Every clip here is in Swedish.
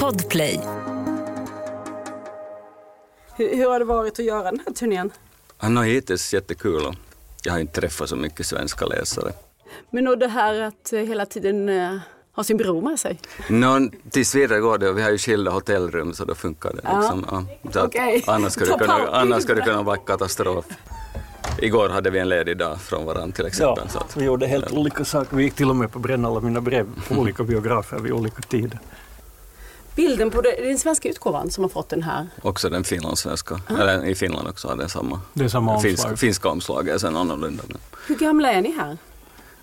Podplay. Hur, hur har det varit att göra den här turnén? Han har hittills jättekul och jag har inte träffat så mycket svenska läsare. Men och det här att eh, hela tiden eh, ha sin bror med sig? Nå, tills vidare går det vi har ju skilda hotellrum så då funkar det. Ja. Liksom. Ja. Så att Okej. Annars skulle det kunna, annars skulle det kunna vara katastrof. Igår hade vi en ledig dag från varandra till Ja, exempel. Så att, vi gjorde helt olika saker. Vi gick till och med på bränna alla mina brev på olika biografer vid olika tider. Bilden på det, det är den svenska utgåvan som har fått den här. också den finlandssvenska, eller i Finland också har den samma. Det är samma Finsk, omslag. finska omslaget är sen annorlunda. Hur gamla är ni här?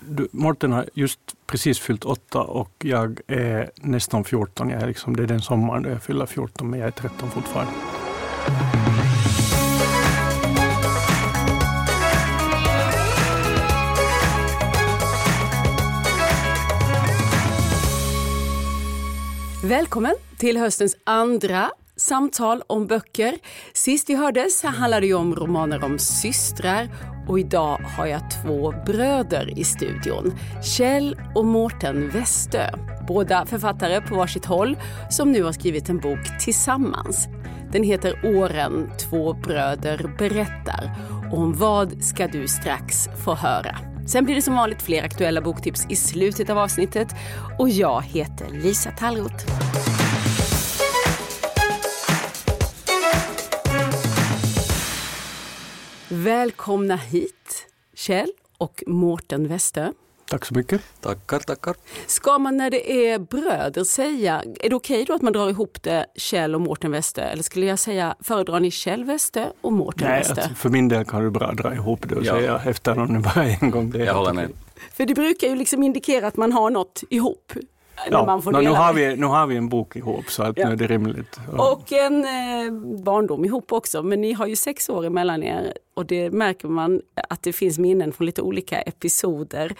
Du, Morten har just precis fyllt åtta och jag är nästan 14. Jag är liksom, det är den sommaren då jag fyller 14 men jag är 13 fortfarande. Välkommen till höstens andra samtal om böcker. Sist vi hördes handlade det om romaner om systrar och idag har jag två bröder i studion. Kjell och Mårten Westö. Båda författare på varsitt håll som nu har skrivit en bok tillsammans. Den heter Åren två bröder berättar. Om vad ska du strax få höra. Sen blir det som vanligt fler aktuella boktips i slutet av avsnittet och jag heter Lisa Tallroth. Välkomna hit, Kjell och Mårten Westö. Tack så mycket. Tackar, tackar. Ska man när det är bröder säga, är det okej då att man drar ihop det Kjell och Mårten Westö? Eller skulle jag säga, föredrar ni Kjell Westö och Mårten Nej, Westö? alltså, för min del kan du bara dra ihop det och Ja. säga efternamnet bara en gång. Det Jag håller med. För det brukar ju liksom indikera att man har något ihop. När Ja, man får nå, nu, har vi, nu har vi en bok ihop så att Ja. nu är det rimligt. Ja. Och en eh, barndom ihop också, men ni har ju sex år emellan er och det märker man att det finns minnen från lite olika episoder.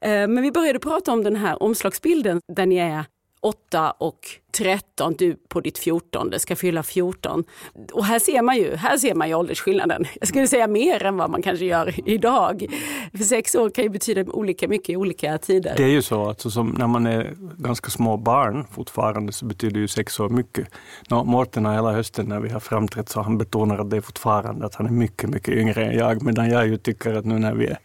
Eh, men vi började prata om den här omslagsbilden där ni är 8 och 13, du på ditt 14, det ska fylla 14. Och här ser man ju, här ser man ju åldersskillnaden. Jag skulle säga mer än vad man kanske gör idag. För sex år kan ju betyda olika mycket i olika tider. Det är ju så att så som när man är ganska små barn fortfarande så betyder ju sex år mycket. Nå, Mårten har hela hösten när vi har framträtt så han betonar att det är fortfarande att han är mycket, mycket yngre än jag. Medan jag ju tycker att nu när vi är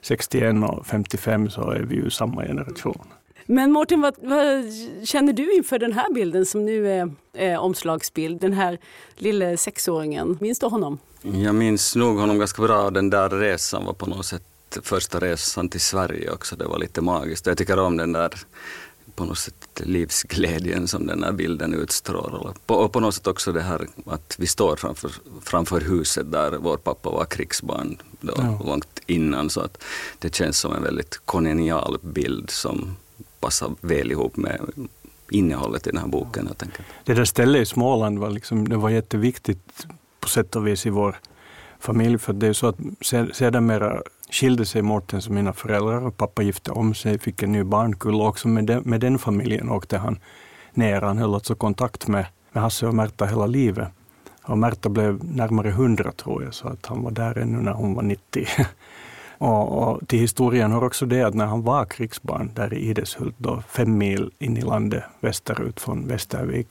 61 och 55 så är vi ju samma generation. Men Mårten, vad, vad känner du inför den här bilden som nu är, är omslagsbild? Den här lille sexåringen, minns du honom? Jag minns nog honom ganska bra. Den där resan var på något sätt första resan till Sverige också. Det var lite magiskt. Jag tycker om den där på något sätt livsglädjen som den här bilden utstrålar. På, och på något sätt också det här att vi står framför, framför huset där vår pappa var krigsbarn då, Ja. långt innan. Så att det känns som en väldigt kolonial bild som passar väl ihop med innehållet i den här boken. Jag tänker. Det där stället i Småland var, liksom, det var jätteviktigt på sätt och vis i vår familj. För det är så att sedermera skilde sig Mårtens och mina föräldrar och pappa gifte om sig, fick en ny barnkull och också med den, med den familjen åkte han ner. Han höll alltså kontakt med, med Hasse och Märta hela livet. Och Märta blev närmare 100 tror jag, så att han var där ännu när hon var 90. Och, och till historien hör också det att när han var krigsbarn där i Ideshult, då fem mil in i landet västerut från Västervik,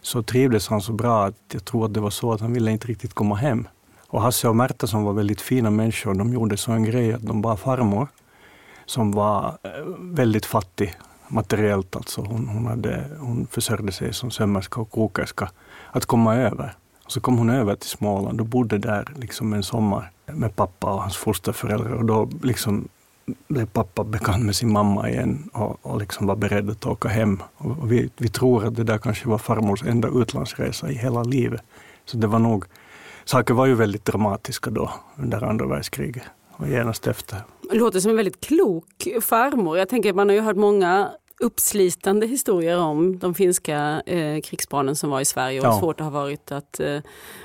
så trivdes han så bra att jag tror att det var så att han ville inte riktigt komma hem. Och Hasse och Märta som var väldigt fina människor, de gjorde så en grej att de bad farmor, som var eh, väldigt fattig materiellt, alltså hon, hon, hade, hon försörjde sig som sömmerska och kokerska, att komma över. Och så kom hon över till Småland och bodde där liksom en sommar med pappa och hans fosterföräldrar. Och då liksom blev pappa bekant med sin mamma igen och, och liksom var beredd att åka hem. Och, vi, vi tror att det där kanske var farmors enda utlandsresa i hela livet. Så det var nog, saker var ju väldigt dramatiska då under andra världskriget och genast efter. Det låter som en väldigt klok farmor. Jag tänker man har ju hört många uppslitande historier om de finska eh, krigsbarnen som var i Sverige och hur Ja. svårt det har varit att eh,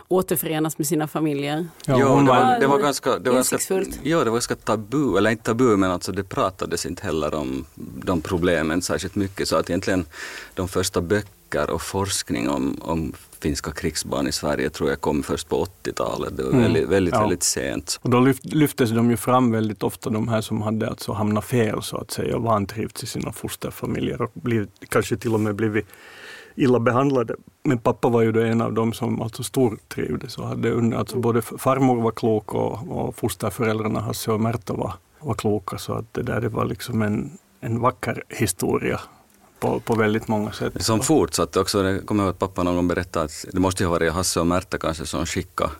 återförenas med sina familjer. Ja, hon det, var- det var ganska, det var ganska, ja, det var ganska tabu, eller inte tabu men alltså det pratades inte heller om de problemen särskilt mycket så att egentligen de första böckerna böcker och forskning om, om finska krigsbarn i Sverige tror jag kom först på 80-talet. Det var Mm. väldigt, väldigt, Ja. väldigt sent. Och då lyft, lyftes de ju fram väldigt ofta, de här som hade alltså hamnat fel så att säga, och vantrivts i sina fosterfamiljer och blivit, kanske till och med blivit illa behandlade. Men pappa var ju då en av dem som alltså stortrivdes och hade under, alltså både farmor var klok och, och fosterföräldrarna Hasse och Märta var, var kloka så att det där det var liksom en, en vacker historia på, på väldigt många sätt. Som fortsatte också, jag kommer ihåg att pappa någon gång berättade att det måste ju ha varit Hasse och Märta kanske som skickade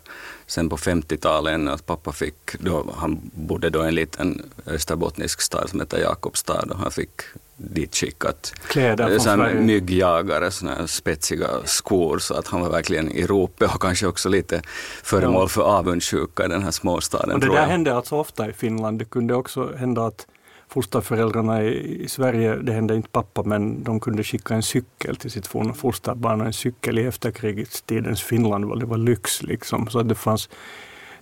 sen på 50-talet ännu att pappa fick, då, han bodde då i en liten österbottnisk stad som heter Jakobstad och han fick dit skickat Kläder från myggjagare, såna här spetsiga skor så att han var verkligen i ropet och kanske också lite föremål Ja. för avundsjuka i den här småstaden Och det där hände alltså ofta i Finland. Det kunde också hända att fosterföräldrarna i, i Sverige, det hände inte pappa, men de kunde skicka en cykel till sitt forna fosterbarn. Och en cykel i efterkrigstidens Finland var, det var lyx. Liksom. Så det fanns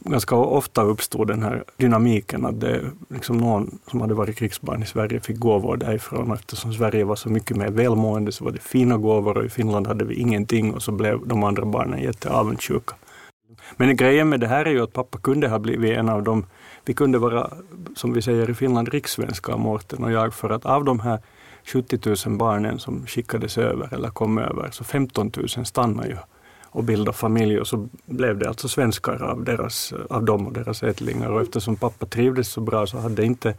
ganska ofta uppstod den här dynamiken att det, liksom någon som hade varit krigsbarn i Sverige fick gåvor därifrån. Eftersom Sverige var så mycket mer välmående så var det fina gåvor och i Finland hade vi ingenting och så blev de andra barnen jätteavundsjuka. Men grejen med det här är ju att pappa kunde ha blivit en av de vi kunde vara, som vi säger i Finland, rikssvenska, Mårten och jag, för att av de här 70 000 barnen som skickades över eller kom över, så 15 000 stannade ju och bildade familj och så blev det alltså svenskar av, deras, av dem och deras ättlingar. Och eftersom pappa trivdes så bra så hade inte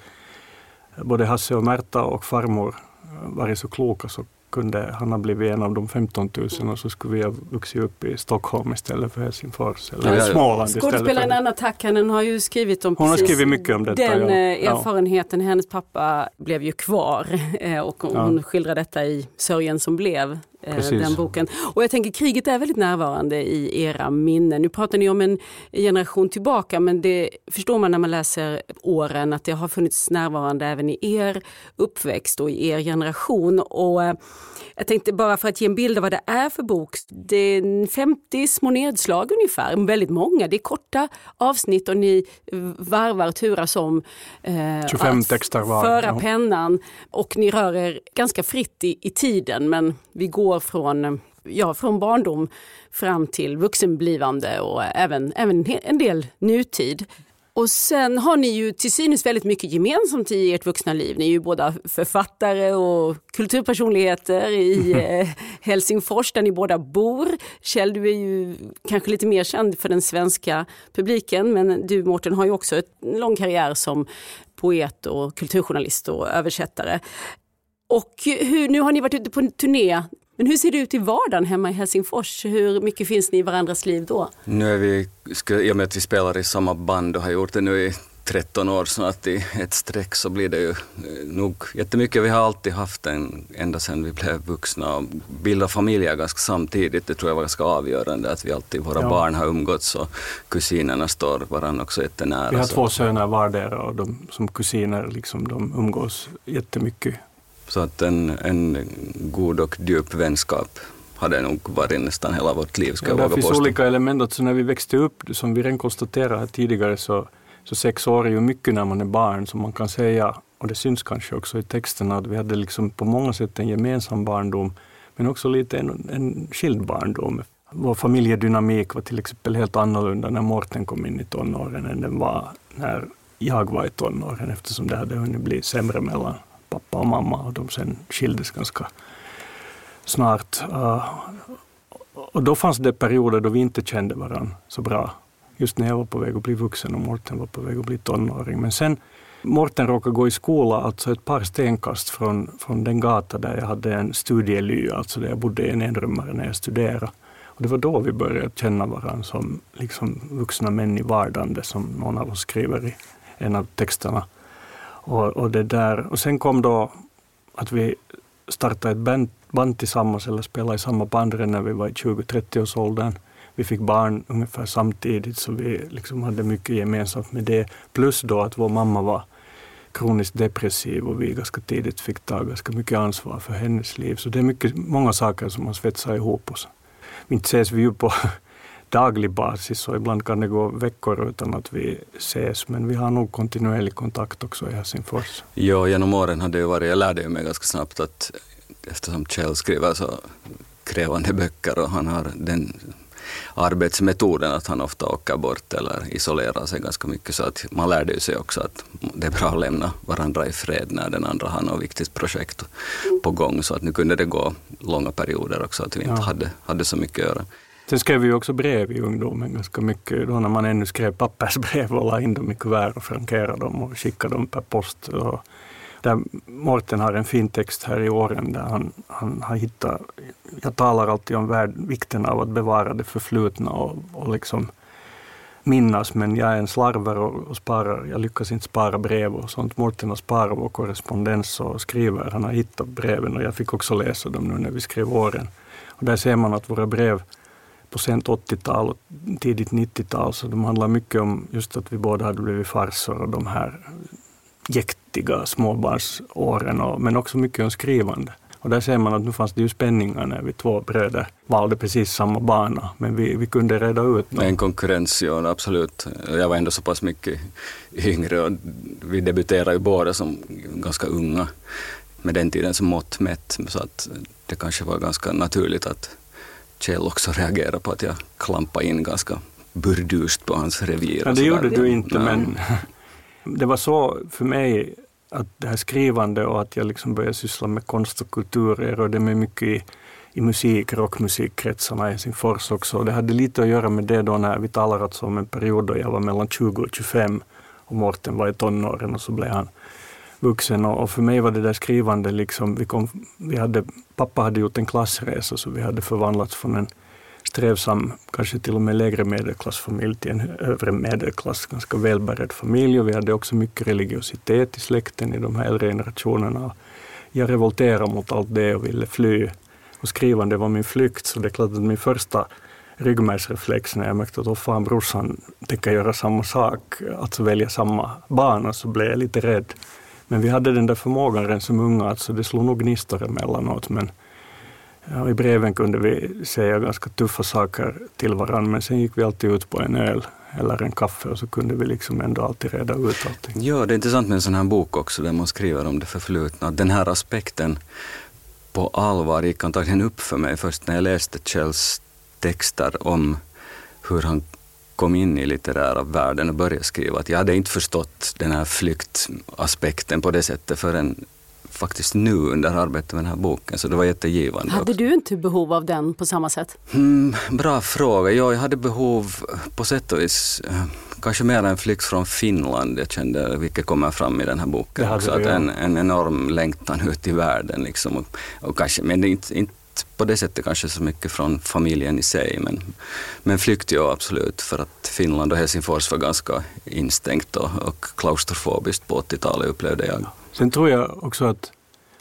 både Hasse och Märta och farmor varit så kloka så kunde han ha blivit en av de 15 000 och så skulle vi ha vuxit upp i Stockholm istället för Helsingfors eller Ja, ja. Småland istället Skådespelaren för... Anna Takkanen har ju skrivit om Hon har skrivit mycket om detta, den ja. eh, Ja. erfarenheten. Hennes pappa blev ju kvar eh, och hon skildrar detta i Sörjen som blev. Eh, Precis. Den boken. Och jag tänker kriget är väldigt närvarande i era minnen. Nu pratar ni om en generation tillbaka men det förstår man när man läser åren att det har funnits närvarande även i er uppväxt och i er generation. Och eh, jag tänkte bara för att ge en bild av vad det är för bok. Det är 50 små nedslag ungefär, väldigt många. Det är korta avsnitt och ni varvar turas om. Eh, 25 att texter var. Föra Ja. pennan och ni rör er ganska fritt i, i tiden men vi går från, ja, från barndom fram till vuxenblivande och även, även en del nutid. Och sen har ni ju till synes väldigt mycket gemensamt i ert vuxna liv. Ni är ju båda författare och kulturpersonligheter i eh, Helsingfors där ni båda bor. Kjell, du är ju kanske lite mer känd för den svenska publiken men du Mårten har ju också en lång karriär som poet och kulturjournalist och översättare. Och hur, nu har ni varit ute på en turné. Men hur ser det ut i vardagen hemma i Helsingfors? Hur mycket finns ni i varandras liv då? Nu är vi, i och med att vi spelar i samma band och har gjort det nu i 13 år snart i ett streck så blir det ju eh, nog jättemycket. Vi har alltid haft en, ända sedan vi blev vuxna och bildat familjer ganska samtidigt. Det tror jag var ganska avgörande att vi alltid, våra Ja. barn har umgåtts och kusinerna står varandra också jättenära. Vi har så, två söner vardera och de som kusiner liksom, de umgås jättemycket. Så att en, en god och djup vänskap hade nog varit nästan hela vårt liv, ska Ja, jag det våga finns påstå. olika element. Alltså när vi växte upp, som vi redan konstaterade tidigare, så, så sex år är ju mycket när man är barn. Så man kan säga, och det syns kanske också i texterna, att vi hade liksom på många sätt en gemensam barndom, men också lite en, en skild barndom. Vår familjedynamik var till exempel helt annorlunda när Mårten kom in i tonåren än den var när jag var i tonåren eftersom det hade hunnit bli sämre mellan pappa och mamma och de sen skildes ganska snart. Ah, och då fanns det perioder då vi inte kände varandra så bra. Just när jag var på väg att bli vuxen och Morten var på väg att bli tonåring. Men sen Morten råkade gå i skola, alltså ett par stenkast från, från den gata där jag hade en studiely, alltså där jag bodde i en enrummare när jag studerade. Och det var då vi började känna varandra som liksom vuxna män i vardande, som någon av oss skriver i en av texterna. Och, och, det där. och sen kom då att vi startade ett band, band tillsammans eller spelade i samma band redan när vi var i 20-30-årsåldern. Vi fick barn ungefär samtidigt så vi liksom hade mycket gemensamt med det. Plus då att vår mamma var kroniskt depressiv och vi ganska tidigt fick ta ganska mycket ansvar för hennes liv. Så det är mycket, många saker som man svetsar ihop oss. Inte ses vi ju på daglig basis och ibland kan det gå veckor utan att vi ses men vi har nog kontinuerlig kontakt också i Helsingfors. Ja, genom åren har det ju varit, jag lärde mig ganska snabbt att eftersom Kjell skriver så tidskrävande böcker och han har den arbetsmetoden att han ofta åker bort eller isolerar sig ganska mycket. Så att man lärde sig också att det är bra att lämna varandra i fred när den andra har något viktigt projekt på gång. Så att nu kunde det gå långa perioder också att vi inte ja. hade, hade så mycket att göra. Sen skrev vi också brev i ungdomen ganska mycket, då när man ännu skrev pappersbrev och la in dem i kuvert och frankerade dem och skickade dem per post. Och där Morten har en fin text här i åren där han, han har hittat, jag talar alltid om värld, vikten av att bevara det förflutna och, och liksom minnas, men jag är en slarver och, och sparar, jag lyckas inte spara brev och sånt. Morten har sparat vår korrespondens och skriver, han har hittat breven och jag fick också läsa dem nu när vi skrev åren. Och där ser man att våra brev på sent 80-tal och tidigt 90-tal, så de handlar mycket om just att vi båda hade blivit farsor och de här jäktiga småbarnsåren, och, men också mycket om skrivande. Och där ser man att nu fanns det ju spänningar när vi två bröder valde precis samma bana, men vi, vi kunde reda ut något. En konkurrens, ja absolut. Jag var ändå så pass mycket yngre och vi debuterade ju båda som ganska unga med den tiden som mått mätt, så att det kanske var ganska naturligt att Kjell också reagerade på att jag klampade in ganska burdust på hans revir. Ja, det gjorde du inte, men det var så för mig att det här skrivande och att jag liksom började syssla med konst och kultur, jag rörde mig mycket i, i musik, rockmusikkretsarna i Helsingfors också. Det hade lite att göra med det då när vi talar alltså om en period då jag var mellan 20 och 25 och Mårten var i tonåren och så blev han vuxen. Och, för mig var det där skrivande liksom, vi kom, vi hade, pappa hade gjort en klassresa så vi hade förvandlats från en strävsam, kanske till och med lägre medelklassfamilj till en övre medelklass, ganska välbärgad familj och vi hade också mycket religiositet i släkten i de här äldre generationerna. Jag revolterade mot allt det och ville fly. Och skrivande var min flykt, så det är klart att min första ryggmärgsreflex när jag märkte att oh fan, brorsan tänker göra samma sak, alltså välja samma bana, så blev jag lite rädd. Men vi hade den där förmågan redan som unga, alltså det slog nog gnistor emellanåt, men Ja, I breven kunde vi säga ganska tuffa saker till varandra, men sen gick vi alltid ut på en öl eller en kaffe och så kunde vi liksom ändå alltid reda ut allting. Ja, det är intressant med en sån här bok också, där man skriver om det förflutna. Den här aspekten på allvar gick antagligen upp för mig först när jag läste Kjells texter om hur han kom in i litterära världen och började skriva. Att jag hade inte förstått den här flyktaspekten på det sättet förrän faktiskt nu under arbetet med den här boken, så det var jättegivande. Hade du inte behov av den på samma sätt? Mm, bra fråga. Ja, jag hade behov på sätt och vis, eh, kanske mer en flykt från Finland, jag kände, vilket kommer fram i den här boken. också, att en, en enorm längtan ut i världen. Liksom, och, och kanske, men inte, inte på det sättet kanske så mycket från familjen i sig, men, men flykt ja absolut, för att Finland och Helsingfors var ganska instängt och, och klaustrofobiskt på 80-talet upplevde jag. Sen tror jag också att,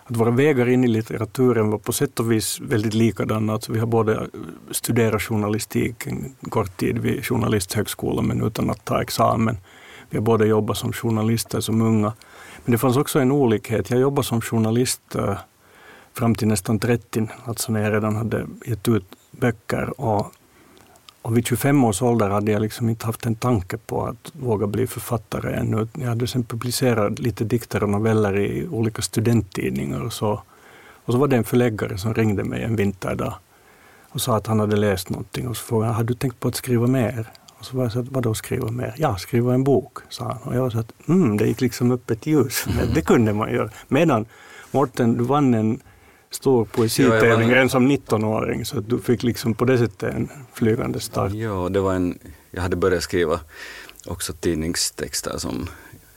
att våra vägar in i litteraturen var på sätt och vis väldigt likadana. Alltså vi har både studerat journalistik en kort tid vid Journalisthögskolan, men utan att ta examen. Vi har båda jobbat som journalister som unga. Men det fanns också en olikhet. Jag jobbade som journalist eh, fram till nästan 30, alltså när jag redan hade gett ut böcker. Och och vid 25 års ålder hade jag liksom inte haft en tanke på att våga bli författare ännu. Jag hade sen publicerat lite dikter och noveller i olika studenttidningar och så. Och så var det en förläggare som ringde mig en vinterdag och sa att han hade läst någonting och så frågade han, har du tänkt på att skriva mer? Och så var jag så att, vadå skriva mer? Ja, skriva en bok, sa han. Och jag var så att, mm, det gick liksom upp ett ljus. det kunde man göra. Medan Morten, du vann en stor poesitävling redan som 19-åring, så du fick liksom på det sättet en flygande start. Ja, det var en, jag hade börjat skriva också tidningstexter som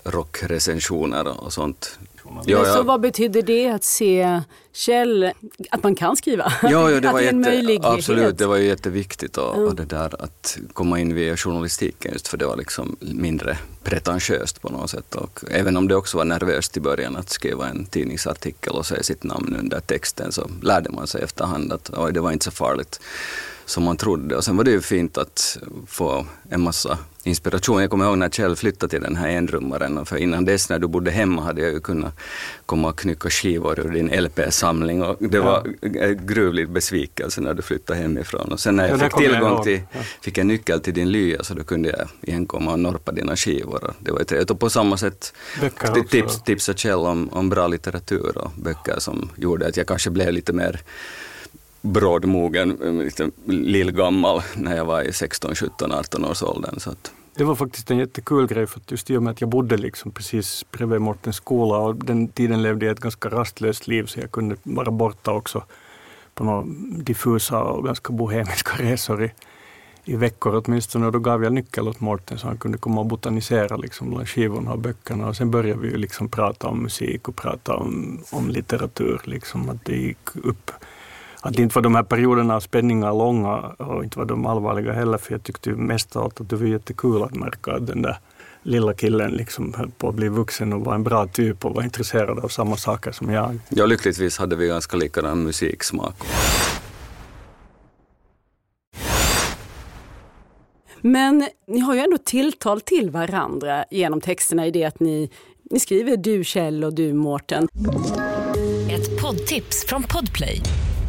rockrecensioner och sånt. Ja, ja. Så vad betyder det att se Kjell, att man kan skriva? Ja, ja det var jätte, absolut, det var ju jätteviktigt och, mm. och, det där att komma in via journalistiken just för det var liksom mindre pretentiöst på något sätt. Och även om det också var nervöst i början att skriva en tidningsartikel och säga sitt namn under texten så lärde man sig efterhand att oj, det var inte så farligt som man trodde. Och sen var det ju fint att få en massa inspiration. Jag kommer ihåg när Kjell flyttade till den här enrummaren, för innan dess när du bodde hemma hade jag ju kunnat komma och knycka skivor ur din LP-samling och det ja. var en gruvlig besvikelse när du flyttade hemifrån. Och sen när jag ja, fick tillgång till, ja. fick en nyckel till din lya så då kunde jag igen komma och norpa dina skivor. Det var trevligt och på samma sätt tips, tipsa Kjell om, om bra litteratur och böcker som gjorde att jag kanske blev lite mer brådmogen, eh, lite lillgammal när jag var i 16, 17, 18 års åldern. Så att. Det var faktiskt en jättekul grej, för att just i och med att jag bodde liksom precis bredvid Mortens skola och den tiden levde jag ett ganska rastlöst liv så jag kunde vara borta också på några diffusa och ganska bohemiska resor i, i veckor åtminstone. Och då gav jag nyckel åt Morten så han kunde komma och botanisera liksom bland skivorna och böckerna. Och sen började vi liksom prata om musik och prata om, om litteratur. Liksom, att det gick upp att inte var de här perioderna av spänningar långa och inte var de allvarliga heller, för jag tyckte mest av allt att det var jättekul att märka att den där lilla killen liksom höll på att bli vuxen och var en bra typ och var intresserad av samma saker som jag. Ja, lyckligtvis hade vi ganska likadan musiksmak. Men ni har ju ändå tilltal till varandra genom texterna i det att ni, ni skriver du Kjell och du Mårten. Ett poddtips från Podplay.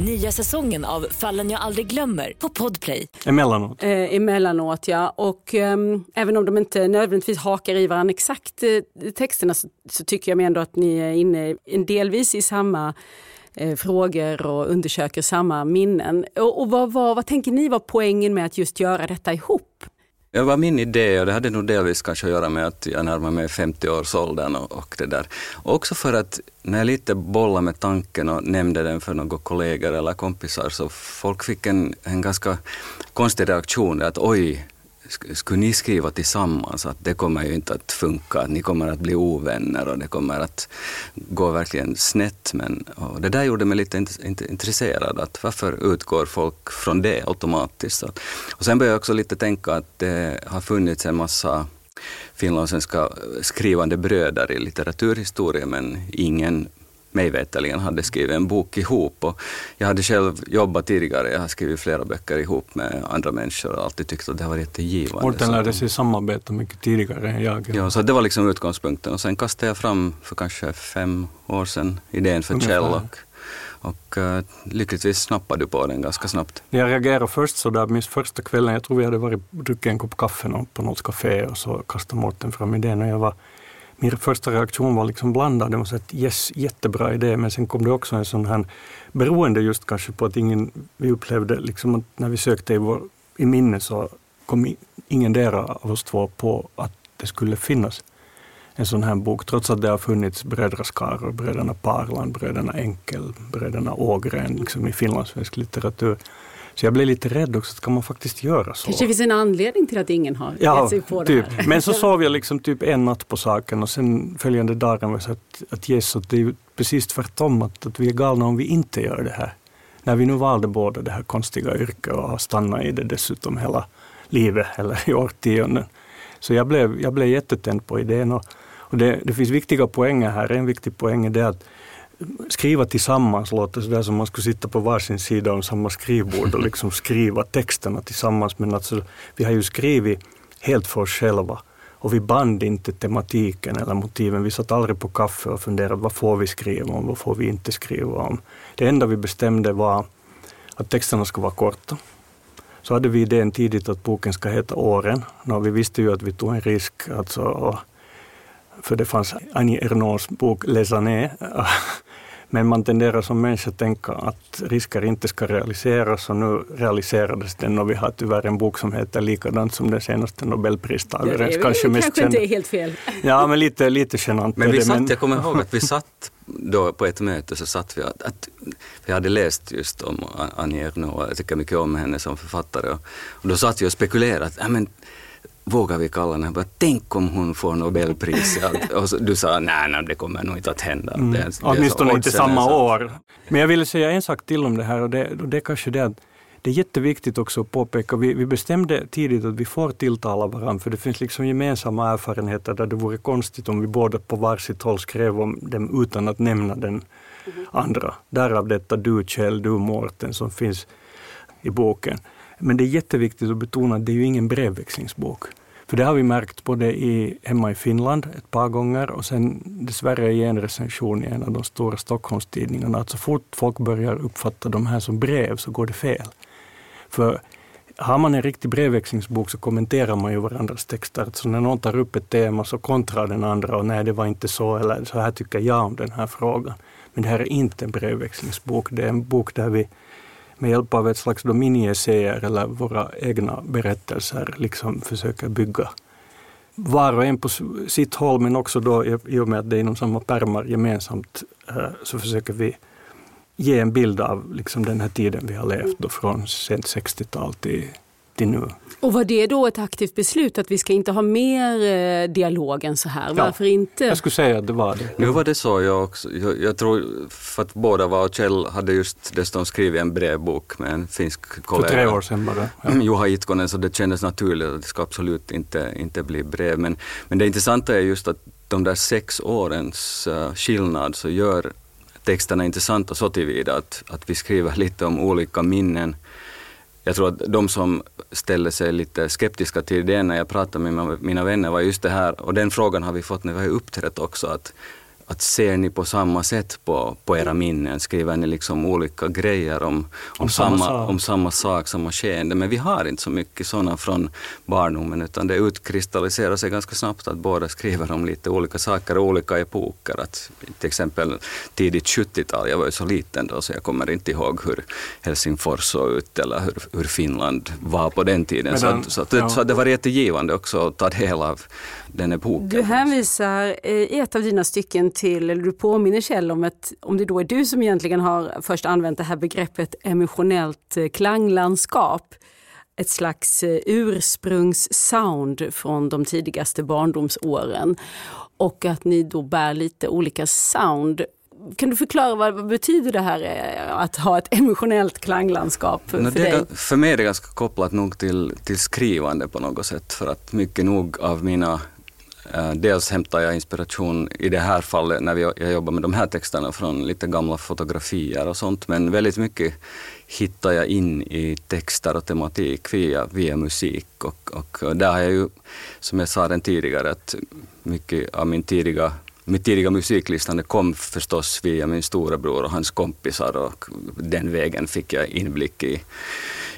Nya säsongen av Fallen jag aldrig glömmer på Podplay. Emellanåt. Eh, emellanåt ja, och eh, även om de inte nödvändigtvis hakar i varandra exakt eh, texterna så, så, tycker jag ändå att ni är inne en delvis i samma eh, frågor och undersöker samma minnen. Och, och vad, vad, vad tänker ni var poängen med att just göra detta ihop? Det var min idé och det hade nog delvis kanske att göra med att jag närmar mig 50-årsåldern och, och det där. Och också för att när jag lite bollade med tanken och nämnde den för några kollegor eller kompisar så folk fick en, en ganska konstig reaktion. Att oj, skulle ni skriva tillsammans att det kommer ju inte att funka, att ni kommer att bli ovänner och det kommer att gå verkligen snett. Men det där gjorde mig lite intresserad, att varför utgår folk från det automatiskt? Och sen började jag också lite tänka att det har funnits en massa finlandssvenska skrivande bröder i litteraturhistoria, men ingen mig veterligen hade skrivit en bok ihop. Och jag hade själv jobbat tidigare, jag har skrivit flera böcker ihop med andra människor och alltid tyckt att det har varit jättegivande. Mårten lärde sig samarbeta mycket tidigare än jag. Ja, så det var liksom utgångspunkten. Och sen kastade jag fram för kanske fem år sedan idén för Kjell och, och uh, lyckligtvis snappade du på den ganska snabbt. Jag reagerade först så där, minst första kvällen, jag tror vi hade varit druckit en kopp kaffe på något café och så kastade Mårten fram idén och jag var min första reaktion var liksom blandad. Det var så att yes, jättebra idé, men sen kom det också en sån här beroende just kanske på att ingen, vi upplevde liksom att när vi sökte i, vår, i minne så kom ingendera av oss två på att det skulle finnas en sån här bok, trots att det har funnits brödraskaror, bröderna Parland, bröderna Enkel, bröderna Ågren liksom i finlandssvensk litteratur. Så jag blev lite rädd också, ska man faktiskt göra så? kanske finns en anledning till att ingen har ja, gett sig på typ. det här. Men så sov jag liksom typ en natt på saken och sen följande dagen var så att, att yes, att det är precis tvärtom, att, att vi är galna om vi inte gör det här. När vi nu valde båda det här konstiga yrket och har stannat i det dessutom hela livet eller i årtionden. Så jag blev, jag blev jättetänd på idén och, och det, det finns viktiga poänger här. En viktig poäng är det att skriva tillsammans låter sådär som man skulle sitta på varsin sida om samma skrivbord och liksom skriva texterna tillsammans. Men alltså, vi har ju skrivit helt för oss själva och vi band inte tematiken eller motiven. Vi satt aldrig på kaffe och funderade vad får vi skriva om, vad får vi inte skriva om. Det enda vi bestämde var att texterna skulle vara korta. Så hade vi idén tidigt att boken ska heta Åren. Nå, vi visste ju att vi tog en risk, alltså, för det fanns Annie Ernaux bok Les années men man tenderar som människa att tänka att risker inte ska realiseras och nu realiserades den och vi har tyvärr en bok som heter likadant som den senaste nobelpristagarens. kanske mest kanske inte är helt fel. Ja, men lite, lite genant. Men vi satt, men... jag kommer ihåg att vi satt då på ett möte så satt vi att, att vi hade läst just om Annie Ernaux och jag tycker mycket om henne som författare och, och då satt vi och spekulerade att vågar vi kalla henne, bara, tänk om hon får Nobelpriset. och så, du sa nej, nej, det kommer nog inte att hända. Mm. Det, det Åtminstone inte samma år. Men jag ville säga en sak till om det här och det, och det är kanske det att det är jätteviktigt också att påpeka, vi, vi bestämde tidigt att vi får tilltala varandra, för det finns liksom gemensamma erfarenheter där det vore konstigt om vi båda på varsitt håll skrev om dem utan att nämna den mm. andra. Därav detta du Kjell, du Mårten som finns i boken. Men det är jätteviktigt att betona att det är ju ingen brevväxlingsbok. För det har vi märkt både i, hemma i Finland ett par gånger och sen dessvärre i en recension i en av de stora Stockholmstidningarna att så fort folk börjar uppfatta de här som brev så går det fel. För har man en riktig brevväxlingsbok så kommenterar man ju varandras texter. Så när någon tar upp ett tema så kontrar den andra och nej det var inte så eller så här tycker jag om den här frågan. Men det här är inte en brevväxlingsbok. Det är en bok där vi med hjälp av ett slags mini-essäer eller våra egna berättelser liksom försöker bygga. Var och en på sitt håll men också då i och med att det är inom samma pärmar gemensamt eh, så försöker vi ge en bild av liksom den här tiden vi har levt då från sent 60-tal till, till nu. Och var det då ett aktivt beslut att vi ska inte ha mer eh, dialog än så här? Varför ja, inte? Jag skulle säga att det var det. Nu var det så jag också. Jag, jag tror för att båda var och Kjell hade just dessutom skrivit en brevbok med en finsk kollega. För tre år sedan bara. Ja. Juha Itkonen, så det kändes naturligt att det ska absolut inte, inte bli brev. Men, men det intressanta är just att de där sex årens uh, skillnad så gör texterna intressanta så tillvida att, att vi skriver lite om olika minnen. Jag tror att de som ställde sig lite skeptiska till det när jag pratade med mina vänner var just det här, och den frågan har vi fått när vi har uppträtt också, att att ser ni på samma sätt på, på era minnen? Skriver ni liksom olika grejer om, om, om samma, samma om samma sak, samma skeende? Men vi har inte så mycket sådana från barndomen utan det utkristalliserar sig ganska snabbt att båda skriver om lite olika saker och olika epoker. Att, till exempel tidigt 70-tal, jag var ju så liten då så jag kommer inte ihåg hur Helsingfors såg ut eller hur, hur Finland var på den tiden. Men, så, så, ja. så det var jättegivande också att ta del av den epoken. Du hänvisar eh, i ett av dina stycken till, eller du påminner Kjell om att om det då är du som egentligen har först använt det här begreppet emotionellt eh, klanglandskap, ett slags eh, ursprungssound från de tidigaste barndomsåren och att ni då bär lite olika sound. Kan du förklara vad betyder det här att ha ett emotionellt klanglandskap för, no, dig? För mig är det ganska kopplat nog till, till skrivande på något sätt för att mycket nog av mina Eh, dels hämtar jag inspiration i det här fallet när jag jobbar med de här texterna från lite gamla fotografier och sånt, men väldigt mycket hittar jag in i texter och tematik via, via musik. Och, och där har jag ju, som jag sa den tidigare, att mycket av min tidiga mitt tidiga musiklyssnande kom förstås via min storebror och hans kompisar och den vägen fick jag inblick i,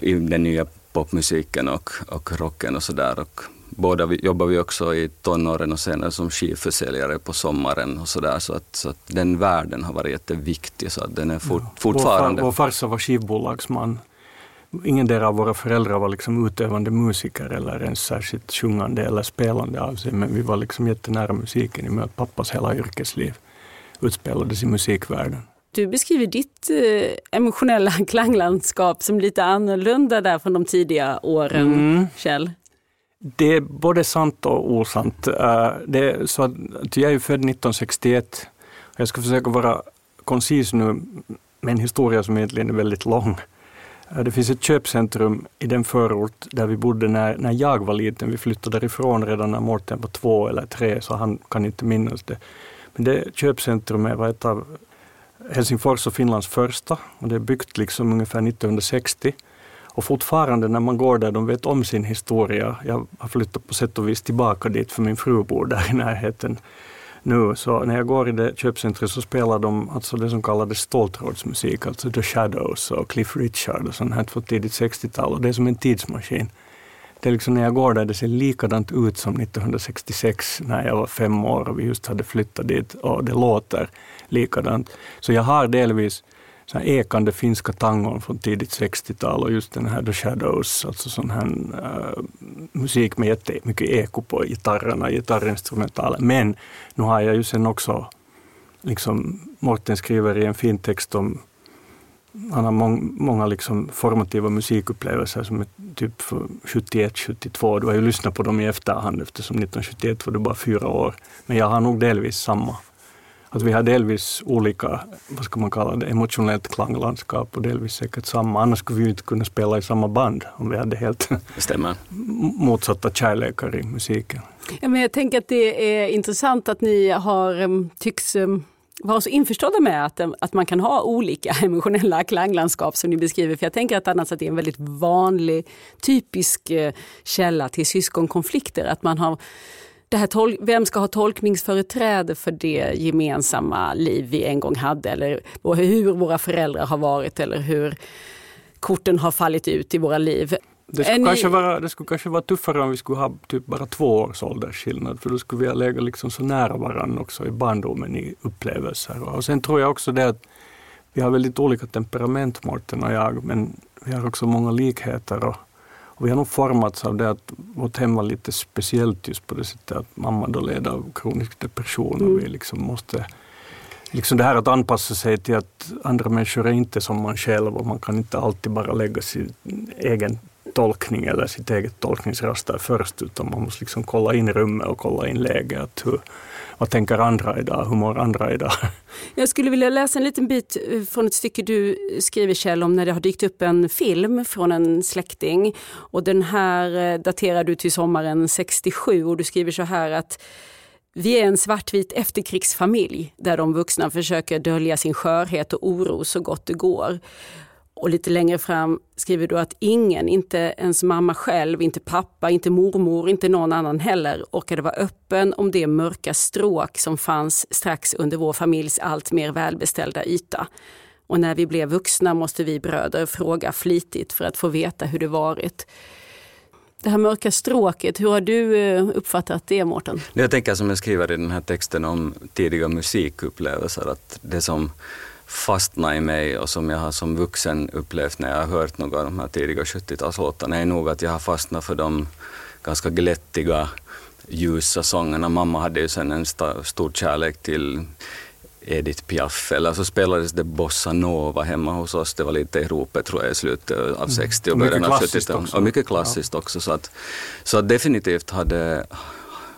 i den nya popmusiken och, och rocken och sådär båda jobbar vi också i tonåren och senare som skivförsäljare på sommaren och sådär. Så att, så att den världen har varit jätteviktig. Så att den är fort, ja. fortfarande... Vår, far, vår farsa var skivbolagsman. Ingen av våra föräldrar var liksom utövande musiker eller ens särskilt sjungande eller spelande av sig. Men vi var liksom jättenära musiken i och med att pappas hela yrkesliv utspelades i musikvärlden. Du beskriver ditt eh, emotionella klanglandskap som lite annorlunda där från de tidiga åren, mm. Kjell. Det är både sant och osant. Eh, det är så att jag är född 1961. Jag ska försöka vara koncis nu med en historia som egentligen är väldigt lång. Eh, det finns ett köpcentrum i den förort där vi bodde när, när jag var liten. Vi flyttade därifrån redan när Mårten var två eller tre, så han kan inte minnas det. Men det köpcentrumet var ett av Helsingfors och Finlands första och det är byggt liksom ungefär 1960. Och fortfarande när man går där, de vet om sin historia. Jag har flyttat på sätt och vis tillbaka dit för min fru bor där i närheten nu. Så när jag går i det köpcentret så spelar de alltså det som kallades ståltrådsmusik, alltså The Shadows och Cliff Richard och sånt här från tidigt 60-tal. Och det är som en tidsmaskin. Det är liksom när jag går där, det ser likadant ut som 1966 när jag var fem år och vi just hade flyttat dit och det låter likadant. Så jag har delvis så ekande finska tangon från tidigt 60-tal och just den här The Shadows, alltså sån här uh, musik med jättemycket eko på gitarrerna, gitarrinstrumentalen. Men nu har jag ju sen också, liksom Morten skriver i en fin text om han har mång, många liksom formativa musikupplevelser som är typ 71, 72. Du har ju lyssnat på dem i efterhand eftersom 1971 var du bara fyra år. Men jag har nog delvis samma att vi har delvis olika, vad ska man kalla det, emotionellt klanglandskap och delvis säkert samma. Annars skulle vi inte kunna spela i samma band om vi hade helt Stämmer. motsatta kärlekar i musiken. Ja, men jag tänker att det är intressant att ni har, tycks vara så införstådda med att, att man kan ha olika emotionella klanglandskap som ni beskriver. För jag tänker att annars att det är en väldigt vanlig, typisk eh, källa till syskonkonflikter. Att man har det här vem ska ha tolkningsföreträde för det gemensamma liv vi en gång hade eller hur våra föräldrar har varit eller hur korten har fallit ut i våra liv. Det skulle, kanske vara, det skulle kanske vara tuffare om vi skulle ha typ bara två års åldersskillnad för då skulle vi ha legat liksom så nära varandra också i barndomen i upplevelser. Och sen tror jag också det att vi har väldigt olika temperament Mårten och jag men vi har också många likheter. Och, och vi har nog formats av det att vårt hem var lite speciellt just på det sättet att mamma då led av kronisk depression och vi mm. liksom måste liksom det här att anpassa sig till att andra människor är inte som man själv och man kan inte alltid bara lägga sin egen tolkning eller sitt eget tolkningsraster först, utan man måste liksom kolla in rummet och kolla in läget. Hur, vad tänker andra idag? Hur mår andra idag? Jag skulle vilja läsa en liten bit eh, från ett stycke du skriver Kjell om när det har dykt upp en film från en släkting. Och den här eh, daterar du till sommaren 67 och du skriver så här att vi är en svartvit efterkrigsfamilj där de vuxna försöker dölja sin skörhet och oro så gott det går. Och lite längre fram skriver du att ingen, inte ens mamma själv, inte pappa, inte mormor, inte någon annan heller orkade vara öppen om det mörka stråk som fanns strax under vår familjs allt mer välbeställda yta. Och när vi blev vuxna måste vi bröder fråga flitigt för att få veta hur det varit. Det här mörka stråket, hur har du eh, uppfattat det Mårten? Jag tänker som jag skriver i den här texten om tidiga musikupplevelser, att det som fastnat i mig och som jag har som vuxen upplevt när jag har hört några av de här tidiga 70-talslåtarna är nog att jag har fastnat för de ganska glättiga, ljusa sångerna. Mamma hade ju sen en stor kärlek till Edith Piaf, eller så spelades det bossa nova hemma hos oss. Det var lite i ropet tror jag i slutet av 60 och början av 70-talet. Och mycket klassiskt ja. också. Så, att, så att definitivt hade,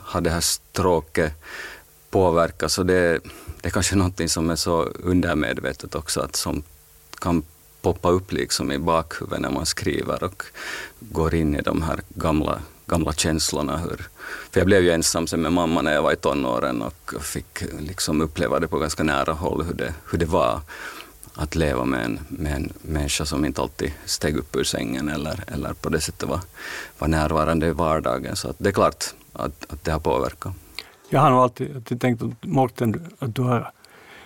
hade det här stråket påverkat. Så det, det är kanske någonting som är så undermedvetet också, att som kan poppa upp liksom i bakhuvudet när man skriver och går in i de här gamla, gamla känslorna. Hur, för jag blev ju ensam sen med mamma när jag var i tonåren och fick liksom uppleva det på ganska nära håll hur det, hur det var att leva med en, med en människa som inte alltid steg upp ur sängen eller, eller på det sättet var, var närvarande i vardagen. Så det är klart att, att det har påverkat. Jag har nog alltid, alltid tänkt att Morten, att du har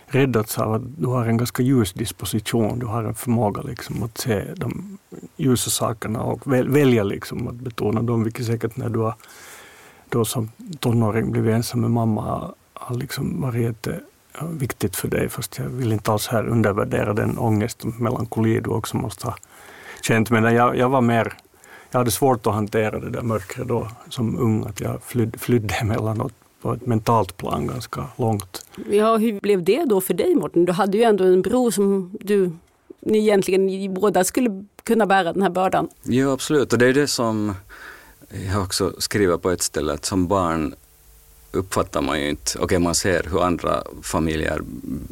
räddats av att du har en ganska ljus disposition. Du har en förmåga liksom att se de ljusa sakerna och välja liksom att betona dem, vilket säkert när du har då som tonåring blivit ensam med mamma har liksom varit viktigt för dig. Fast jag vill inte alls här undervärdera den ångest och melankoli du också måste ha känt. Men jag, jag var mer jag hade svårt att hantera det där mörkret då som ung, att jag flydde, flydde emellanåt på ett mentalt plan ganska långt. Ja, hur blev det då för dig Morten? Du hade ju ändå en bror som du ni egentligen båda skulle kunna bära den här bördan. Ja, absolut. Och det är det som jag också skriver på ett ställe, att som barn uppfattar man ju inte, okej okay, man ser hur andra familjer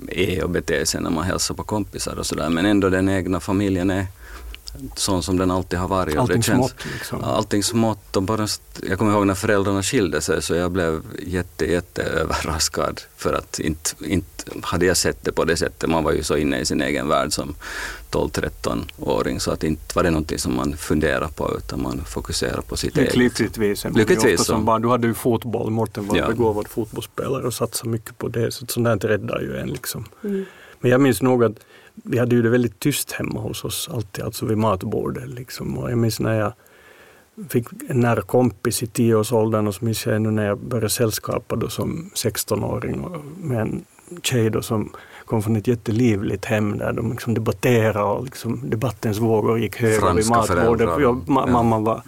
är och beter sig när man hälsar på kompisar och sådär, men ändå den egna familjen är sån som den alltid har varit. Allting smått liksom. Allting smått. Och bara, jag kommer ihåg när föräldrarna skilde sig så jag blev jätte, jätte överraskad för att inte, inte hade jag sett det på det sättet. Man var ju så inne i sin egen värld som 12-13-åring så att inte var det någonting som man funderade på utan man fokuserade på sitt eget. Lyckligtvis. Lyckligtvis som barn. Du hade ju fotboll, Mårten var ja. begåvad fotbollsspelare och satsade mycket på det. Så sånt där räddar ju en liksom. Mm. Men jag minns nog att vi hade ju det väldigt tyst hemma hos oss alltid, alltså vid matbordet. Liksom. Och jag minns när jag fick en nära kompis i tioårsåldern och så minns jag ännu när jag började sällskapa då som 16-åring med en tjej då som kom från ett jättelivligt hem där de liksom debatterade och liksom debattens vågor gick höga vid matbordet. Jag, ma ja. Mamma var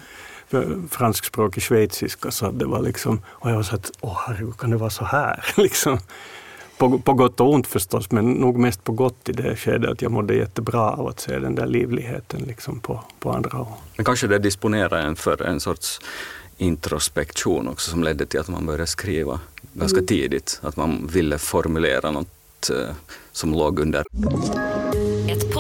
franskspråkig schweiziska så det var liksom, och jag var så att, åh herregud, kan det vara så här? liksom på, på gott och ont förstås, men nog mest på gott i det skedet att jag mådde jättebra av att se den där livligheten liksom på, på andra håll. Men kanske det disponerar en för en sorts introspektion också som ledde till att man började skriva ganska mm. tidigt, att man ville formulera något eh, som låg under.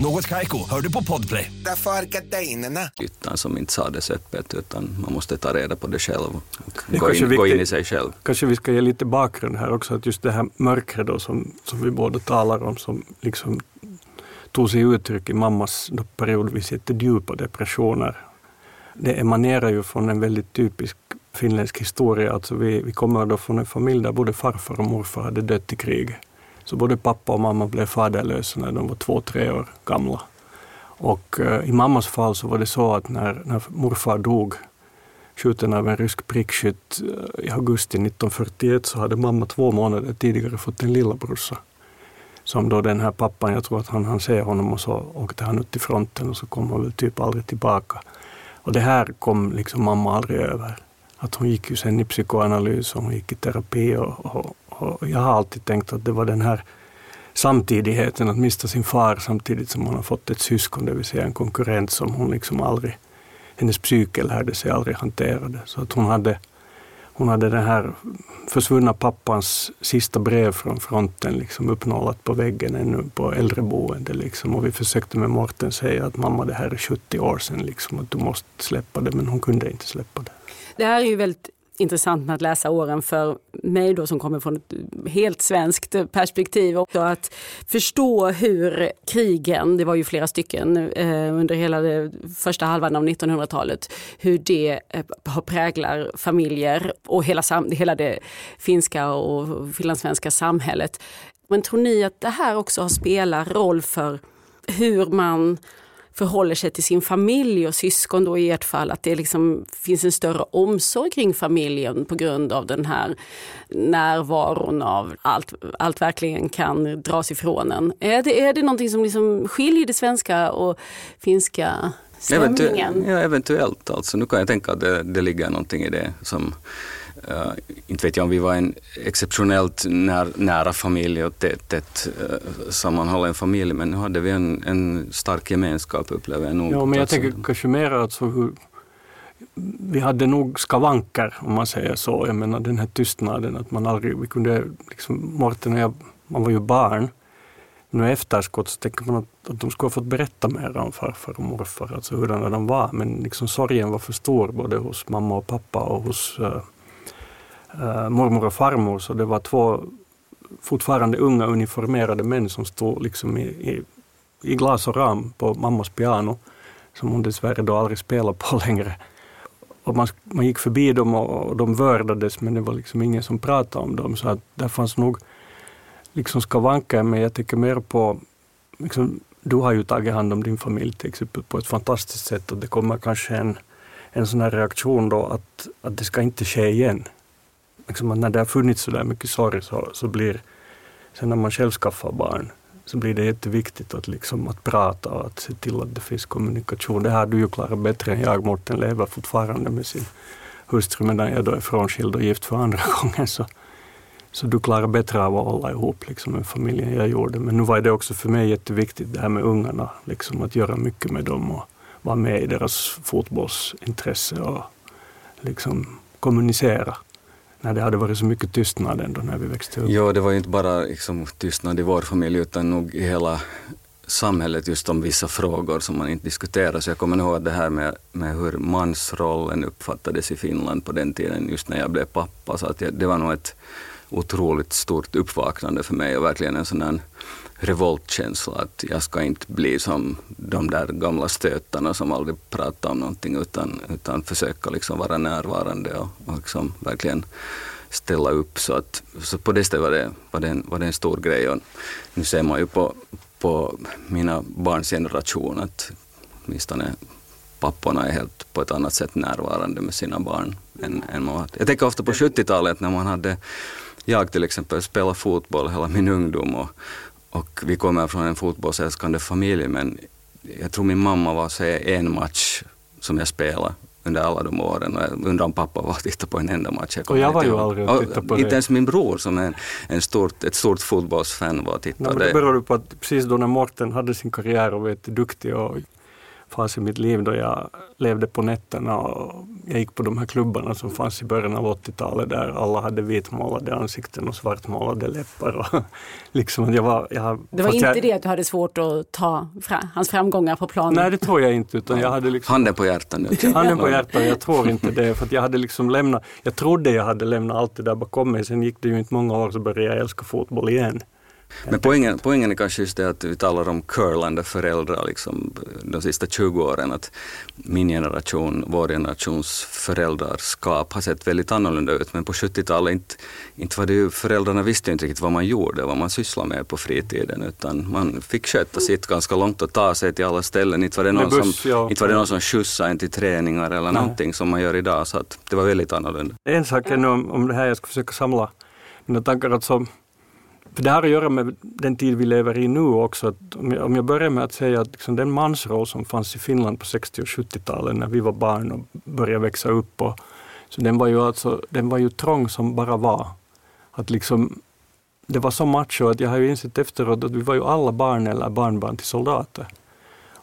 Något Kaiko, hör du på Podplay. Därför är gardinerna. Utan som inte sades öppet, utan man måste ta reda på det själv och Det är gå in, gå in i viktigt. sig själv. Kanske vi ska ge lite bakgrund här också, att just det här mörkret då som, som vi båda talar om, som liksom tog sig uttryck i mammas då periodvis jättedjupa depressioner. Det emanerar ju från en väldigt typisk finländsk historia. Alltså vi, vi kommer då från en familj där både farfar och morfar hade dött i krig. Så både pappa och mamma blev faderlösa när de var två, tre år gamla. Och eh, i mammas fall så var det så att när, när morfar dog skjuten av en rysk prickskytt eh, i augusti 1941 så hade mamma två månader tidigare fått en lillabrorsa. Som då den här pappan, jag tror att han han se honom och så åkte han ut till fronten och så kom han väl typ aldrig tillbaka. Och det här kom liksom mamma aldrig över. Att hon gick ju sen i psykoanalys och hon gick i terapi och, och, och jag har alltid tänkt att det var den här samtidigheten, att mista sin far samtidigt som hon har fått ett syskon, det vill säga en konkurrent som hon liksom aldrig, hennes psyke lärde sig aldrig hantera det. Så att hon hade, hon hade den här försvunna pappans sista brev från fronten liksom uppnålat på väggen ännu på äldreboende. Liksom. Och vi försökte med Morten säga att mamma det här är 70 år sedan, liksom, att du måste släppa det, men hon kunde inte släppa det. Det här är ju väldigt intressant med att läsa åren för mig då som kommer från ett helt svenskt perspektiv. Och att förstå hur krigen, det var ju flera stycken eh, under hela det första halvan av 1900-talet, hur det eh, präglar familjer och hela, sam- hela det finska och finlandssvenska samhället. Men tror ni att det här också har spelat roll för hur man förhåller sig till sin familj och syskon då i ert fall, att det liksom finns en större omsorg kring familjen på grund av den här närvaron av allt, allt verkligen kan dras ifrån en. Är det, är det någonting som liksom skiljer det svenska och finska stämningen? Eventu- ja, eventuellt. Alltså, nu kan jag tänka att det, det ligger någonting i det som Uh, inte vet jag om vi var en exceptionellt när, nära familj och tätt, tätt uh, sammanhållen familj, men nu hade vi en, en stark gemenskap upplever jag nog. Ja, men jag tänker kanske mer alltså hur vi hade nog skavanker om man säger så. Jag menar den här tystnaden att man aldrig, vi kunde liksom, Morten och jag, man var ju barn. Nu efterskott så tänker man att, att de skulle ha fått berätta mer om farfar och morfar, alltså hurdana de var. Men liksom sorgen var för stor både hos mamma och pappa och hos uh, eh, mormor och farmor. Så det var två fortfarande unga uniformerade män som stod liksom i, i, i glas och ram på mammas piano som hon dessvärre då aldrig spelar på längre. Och man, man gick förbi dem och, och de vördades men det var liksom ingen som pratade om dem. Så att där fanns nog liksom skavanker men jag tänker mer på liksom, du har ju tagit hand om din familj till exempel på ett fantastiskt sätt och det kommer kanske en, en sån här reaktion då att, att det ska inte ske igen. Liksom att när det har funnits så där mycket sorg så, så blir, sen när man själv skaffar barn, så blir det jätteviktigt att, liksom, att prata och att se till att det finns kommunikation. Det har du ju klarat bättre än jag. Mårten lever fortfarande med sin hustru medan jag då är frånskild och gift för andra gången. Så, så du klarar bättre av att hålla ihop liksom, med familjen jag gjorde. Men nu var det också för mig jätteviktigt det här med ungarna. Liksom, att göra mycket med dem och vara med i deras fotbollsintresse och liksom, kommunicera när det hade varit så mycket tystnad ändå när vi växte upp. Ja, det var ju inte bara liksom, tystnad i vår familj utan nog i hela samhället just om vissa frågor som man inte diskuterar. Så jag kommer ihåg det här med, med hur mansrollen uppfattades i Finland på den tiden, just när jag blev pappa. Så att jag, det var nog ett otroligt stort uppvaknande för mig och verkligen en sån där revoltkänsla att jag ska inte bli som de där gamla stötarna som aldrig pratar om någonting utan, utan försöka liksom vara närvarande och, och liksom verkligen ställa upp. Så, att, så på det stället var det, var, det en, var det en stor grej. Och nu ser man ju på, på mina barns generation att åtminstone papporna är helt på ett annat sätt närvarande med sina barn. Än, än man. Jag tänker ofta på 70-talet när man hade, jag till exempel spelat fotboll hela min ungdom och, och vi kommer från en fotbollsälskande familj men jag tror min mamma var säga en match som jag spelade under alla de åren. Och jag undrar om pappa var och tittade på en enda match. Jag och jag var ju aldrig och tittade på Inte det. ens min bror som är en, en stort, ett stort fotbollsfan var och tittade. Nej, men det beror på att precis då när Morten hade sin karriär och var duktig och fas i mitt liv då jag levde på nätterna och jag gick på de här klubbarna som fanns i början av 80-talet där alla hade vitmålade ansikten och svartmålade läppar. Och liksom jag var, jag, Det var inte jag, det att du hade svårt att ta fra, hans framgångar på planen? Nej, det tror jag inte. Utan jag hade liksom, Handen på hjärtat nu. handen på hjärtat, jag tror inte det. För att jag hade liksom lämnat, jag trodde jag hade lämnat allt det där bakom mig. Sen gick det ju inte många år så började jag älska fotboll igen. Men poängen, poängen är kanske just det att vi talar om curlande föräldrar liksom, de sista 20 åren. Att min generation, vår generations föräldraskap har sett väldigt annorlunda ut. Men på 70-talet inte, inte var det ju, föräldrarna visste inte riktigt vad man gjorde, vad man sysslade med på fritiden. Utan man fick sköta sitt ganska långt och ta sig till alla ställen. Inte var det någon, buss, som, ja. inte var det någon som skjutsade en till träningar eller Nej. någonting som man gör idag. Så att det var väldigt annorlunda. En sak är nu om, om det här, jag ska försöka samla mina tankar. Alltså, för det har att göra med den tid vi lever i nu också. Att om, jag, om jag börjar med att säga att liksom den mansroll som fanns i Finland på 60 och 70-talen när vi var barn och började växa upp. Och, så den var, ju alltså, den var ju trång som bara var. Att liksom, det var så macho att jag har ju insett efteråt att vi var ju alla barn eller barnbarn till soldater.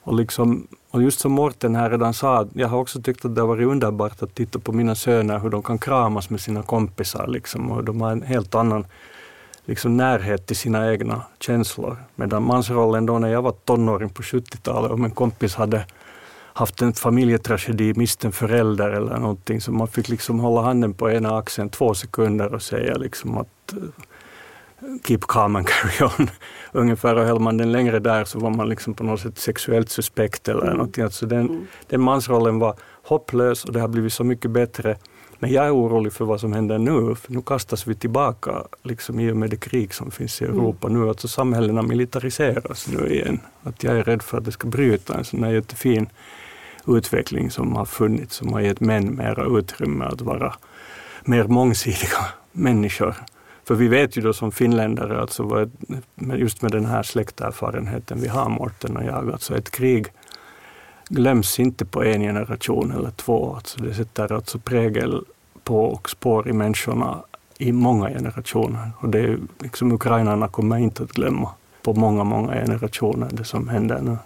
Och, liksom, och just som Morten här redan sa, jag har också tyckt att det har varit underbart att titta på mina söner, hur de kan kramas med sina kompisar. Liksom, och de har en helt annan liksom, närhet till sina egna känslor. Medan mansrollen då när jag var tonåring på 70-talet, om en kompis hade haft en familjetragedi, mist en förälder eller någonting, så man fick liksom hålla handen på ena axeln två sekunder och säga liksom att eh, keep calm and carry on. Ungefär, och höll man den längre där så var man liksom på något sätt sexuellt suspekt eller Mm. någonting. Alltså den, den mansrollen var hopplös och det har blivit så mycket bättre. Men jag är orolig för vad som händer nu, för nu kastas vi tillbaka liksom, i och med det krig som finns i Europa nu. Alltså samhällena militariseras nu igen. Att jag är rädd för att det ska bryta en sån här jättefin utveckling som har funnits, som har gett män mera utrymme att vara mer mångsidiga människor. För vi vet ju då som finländare, alltså vad, just med den här släkterfarenheten vi har, Morten och jag, alltså ett krig glöms inte på en generation eller två. Alltså det sätter alltså prägel på och spår i människorna i många generationer. Och det är liksom ukrainarna kommer inte att glömma på många, många generationer det som händer nu.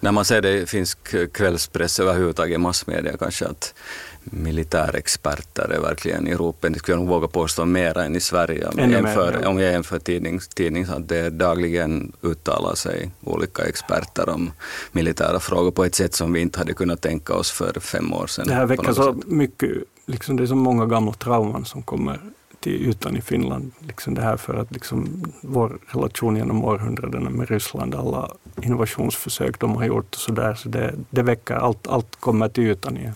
När man ser det i finsk kvällspress överhuvudtaget i massmedia kanske att militärexperter är verkligen i ropen. Det skulle jag nog våga påstå mera än i Sverige om jag Ännu mer, jämför, ja. om jag jämför tidnings, tidning, så att det dagligen uttalar sig olika experter om militära frågor på ett sätt som vi inte hade kunnat tänka oss för fem år sedan. Det här väcker så sätt. mycket, liksom det är så många gamla trauman som kommer till ytan i Finland. Liksom det här för att liksom vår relation genom århundradena med Ryssland, alla invasionsförsök de har gjort och så där, så det, det väcker, allt, allt kommer till ytan igen.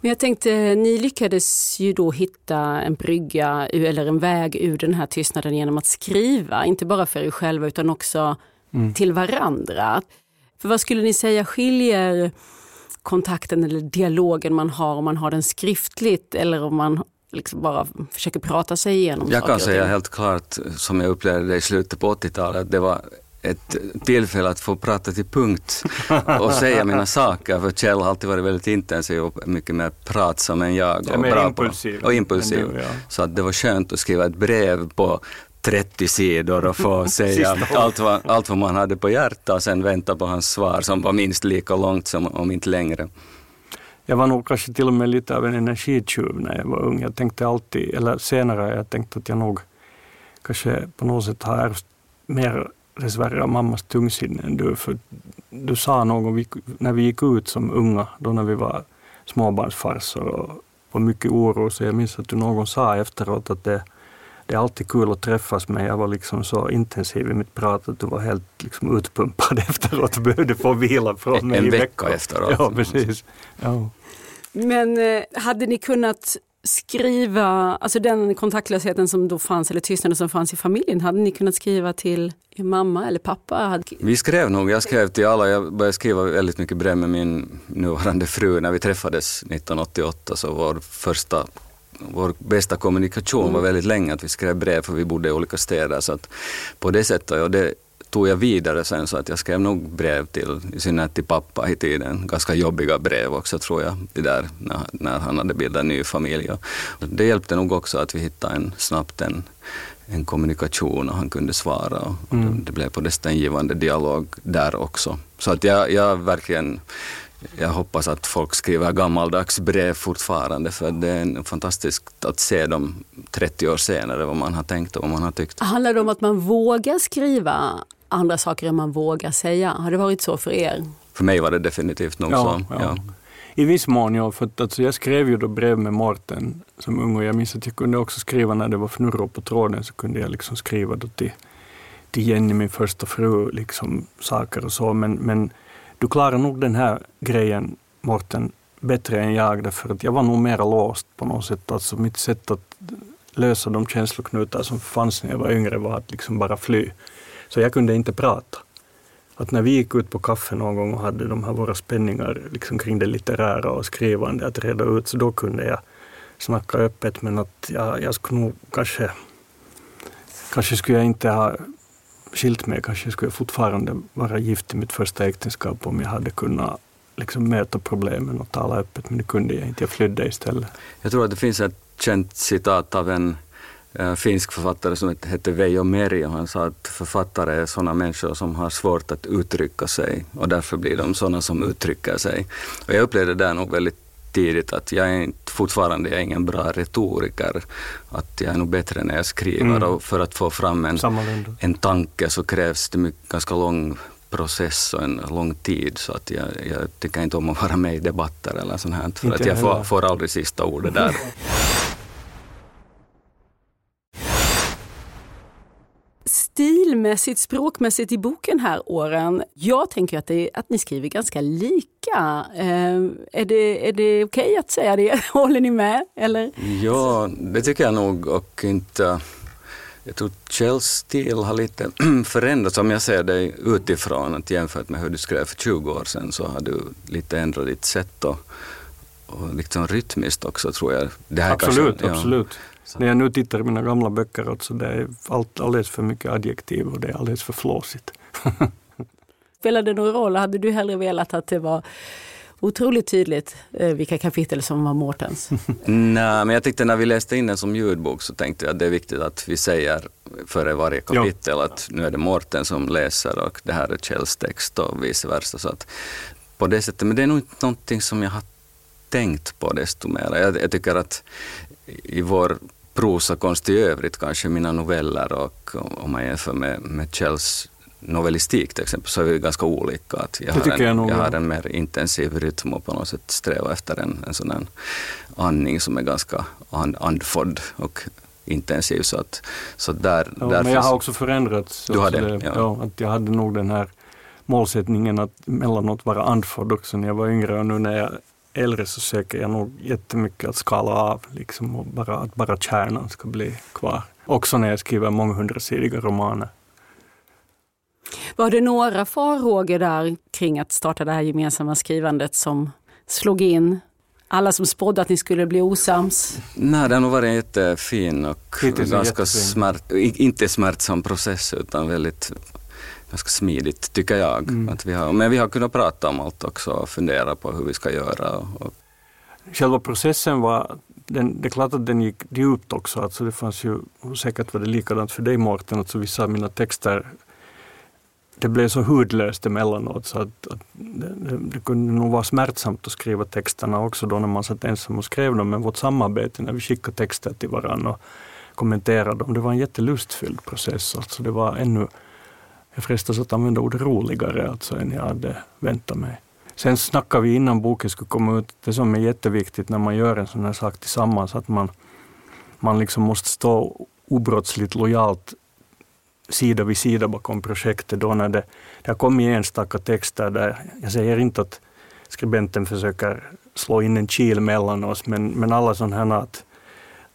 Men jag tänkte, ni lyckades ju då hitta en brygga eller en väg ur den här tystnaden genom att skriva, inte bara för er själva utan också till varandra. För vad skulle ni säga skiljer kontakten eller dialogen man har om man har den skriftligt eller om man liksom bara försöker prata sig igenom Jag saker kan säga helt klart, som jag upplevde det i slutet på 80-talet, att det var ett tillfälle att få prata till punkt och säga mina saker. För Kjell har alltid varit väldigt intensiv och mycket mer pratsam än jag. Ja, och bra impulsiv På, och impulsiv. du, ja. Så att det var skönt att skriva ett brev på 30 sidor och få säga allt vad, allt vad man hade på hjärtat och sen vänta på hans svar som var minst lika långt som om inte längre. Jag var nog kanske till och med lite av en energitjuv när jag var ung. Jag tänkte alltid, eller senare, jag tänkte att jag nog kanske på något sätt har ärvt mer dessvärre av mammas tungsinne än du. För du sa någon, när vi gick ut som unga, då när vi var småbarnsfarsor och var mycket oro, så jag minns att du någon sa efteråt att det, det är alltid kul att träffas men jag var liksom så intensiv i mitt prat att du var helt liksom utpumpad efteråt och behövde få vila från mig En i vecka veckor. efteråt. Ja, precis. Ja. Men eh, hade ni kunnat skriva, alltså den kontaktlösheten som då fanns, eller tystnaden som fanns i familjen, hade ni kunnat skriva till mamma eller pappa? Vi skrev nog, jag skrev till alla, jag började skriva väldigt mycket brev med min nuvarande fru. När vi träffades 1988 så var första, vår bästa kommunikation var väldigt länge att vi skrev brev för vi bodde i olika städer. Så att på det sättet, och det tog jag vidare sen så att jag skrev nog brev till, i synnerhet till pappa i tiden, ganska jobbiga brev också tror jag, det där när, när han hade bildat ny familj. Och det hjälpte nog också att vi hittade en, snabbt en, en kommunikation och han kunde svara. Och mm. Det blev på det en givande dialog där också. Så att jag, jag verkligen jag hoppas att folk skriver gammaldags brev fortfarande för det är fantastiskt att se dem 30 år senare, vad man har tänkt och vad man har tyckt. Handlar det om att man vågar skriva andra saker än man vågar säga? Har det varit så för er? För mig var det definitivt nog ja, så. Ja. ja. I viss mån ja, för att, alltså, jag skrev ju då brev med Mårten som ung och jag minns att jag kunde också skriva när det var fnurror på tråden så kunde jag liksom skriva då till, till Jenny, min första fru, liksom saker och så. Men, men du klarar nog den här grejen, Morten, bättre än jag, därför att jag var nog mer låst på något sätt. Alltså mitt sätt att lösa de känsloknutar som fanns när jag var yngre var att liksom bara fly. Så jag kunde inte prata. Att när vi gick ut på kaffe någon gång och hade de här våra spänningar liksom kring det litterära och skrivande att reda ut, så då kunde jag snacka öppet. Men att jag, jag skulle nog kanske, kanske skulle jag inte ha skilt mig kanske skulle jag fortfarande vara gift i mitt första äktenskap om jag hade kunnat liksom möta problemen och tala öppet, men det kunde jag inte. Jag flydde istället. Jag tror att det finns ett känt citat av en finsk författare som hette Veijo Meri och han sa att författare är sådana människor som har svårt att uttrycka sig och därför blir de sådana som uttrycker sig. Och jag upplevde det där nog väldigt tidigt att jag är fortfarande jag är ingen bra retoriker. Att jag är nog bättre när jag skriver mm. och för att få fram en, en tanke så krävs det mycket, ganska lång process och en lång tid så att jag, jag tycker inte om att vara med i debatter eller sånt här för inte att jag får, får aldrig sista ordet där. stilmässigt, språkmässigt i boken här, åren. Jag tänker att, det, att ni skriver ganska lika. Eh, är det, är det okej okay att säga det? Håller ni med? Eller? Ja, det tycker jag nog och inte jag tror Kjells stil har lite förändrats om jag ser dig utifrån. Att jämfört med hur du skrev för 20 år sedan så har du lite ändrat ditt sätt och, och liksom rytmiskt också tror jag. Det här absolut, kanske, ja. Så. När jag nu tittar i mina gamla böcker, alltså det är allt, alldeles för mycket adjektiv och det är alldeles för flåsigt. Spelade det någon roll? Hade du hellre velat att det var otroligt tydligt eh, vilka kapitel som var Mårtens? Nej, men jag tyckte när vi läste in den som ljudbok så tänkte jag att det är viktigt att vi säger före varje kapitel ja. att nu är det Mårten som läser och det här är Kjells text och vice versa. Så att på det sättet, men det är nog inte någonting som jag har tänkt på desto mer. Jag, jag tycker att i vår prosakonst i övrigt, kanske mina noveller och om man jämför med, med Kjells novellistik till exempel, så är vi ganska olika. Att jag, har en, jag, nog, jag har en mer intensiv rytm och på något sätt strävar efter en, en sån andning som är ganska and, andfådd och intensiv. Så att, så där, ja, men jag har också förändrats. Du har det? det ja. ja. att jag hade nog den här målsättningen att emellanåt vara andfådd också när jag var yngre och nu när jag äldre så söker jag nog jättemycket att skala av, liksom, och bara, att bara kärnan ska bli kvar. Också när jag skriver månghundrasidiga romaner. Var det några farhågor där kring att starta det här gemensamma skrivandet som slog in? Alla som spådde att ni skulle bli osams? Nej, det har nog varit en jättefin och ganska smärt, inte smärtsam process utan väldigt ganska smidigt, tycker jag. Mm. Att vi har, men vi har kunnat prata om allt också och fundera på hur vi ska göra. Och, Själva processen var, den, det är klart att den gick djupt också. Alltså det fanns ju, säkert var det likadant för dig Mårten, alltså vissa av mina texter det blev så hudlöst emellanåt så att, att det, det, kunde nog vara smärtsamt att skriva texterna också då när man satt ensam och skrev dem. Men vårt samarbete när vi skickade texter till varandra och kommenterade dem, det var en jättelustfylld process. Alltså det var ännu jag frestas att använda ordet roligare alltså än jag hade väntat mig. Sen snackade vi innan boken skulle komma ut, det som är jätteviktigt när man gör en sån här sak tillsammans, att man, man liksom måste stå obrottsligt lojalt sida vid sida bakom projektet. Då när det, det har kommit enstaka texter där, jag säger inte att skribenten försöker slå in en kil mellan oss, men, men alla sådana här att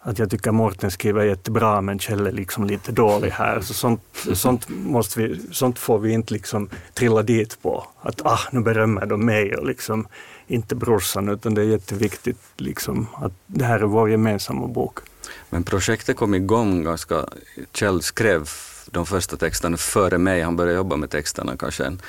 att jag tycker Morten skriver jättebra men Kjell är liksom lite dålig här. Så sånt, sånt, måste vi, sånt får vi inte liksom trilla dit på. Att ah, nu berömmer de mig och liksom inte brorsan utan det är jätteviktigt liksom att det här är vår gemensamma bok. Men projektet kom igång ganska, Kjell skrev de första texterna före mig. Han började jobba med texterna kanske en,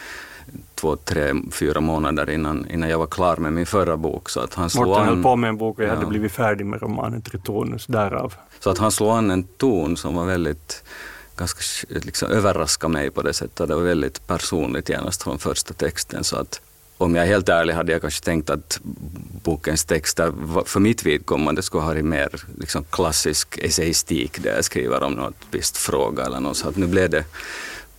två, tre, fyra månader innan, innan jag var klar med min förra bok. Så att han slog Mårten an, höll på med en bok och jag Ja. hade blivit färdig med romanen Tritonus därav. så att han slog an en ton som var väldigt ganska liksom, överraskade mig på det sättet. Det var väldigt personligt genast från första texten. Så att om jag är helt ärlig hade jag kanske tänkt att bokens texter för mitt vidkommande skulle ha varit mer liksom, klassisk essayistik där jag skriver om något visst fråga eller något. Så att nu blev det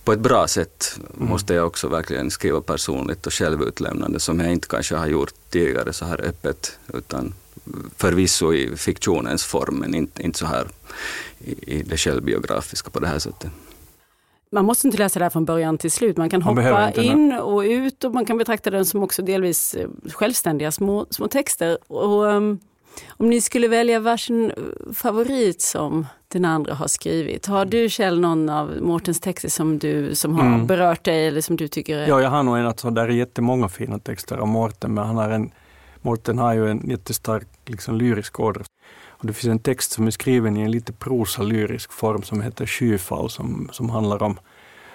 på ett bra sätt måste jag också verkligen skriva personligt och självutlämnande som jag inte kanske har gjort tidigare så här öppet utan förvisso i fiktionens form men inte, inte så här i, i det självbiografiska på det här sättet. Man måste inte läsa det här från början till slut. Man kan Man hoppa in och ut och man kan betrakta den som också delvis eh, självständiga små, små texter. Och, ehm, om ni skulle välja varsin eh, favorit som den andra har skrivit. Har du Kjell någon av Mårtens texter som, du, som har Mm. berört dig eller som du tycker är... Ja, jag har nog en, alltså, där är jättemånga fina texter av Mårten, men han har en, Mårten har ju en jättestark liksom, lyrisk ådra. Och det finns en text som är skriven i en lite prosa-lyrisk form som heter Skyfall, som, som handlar om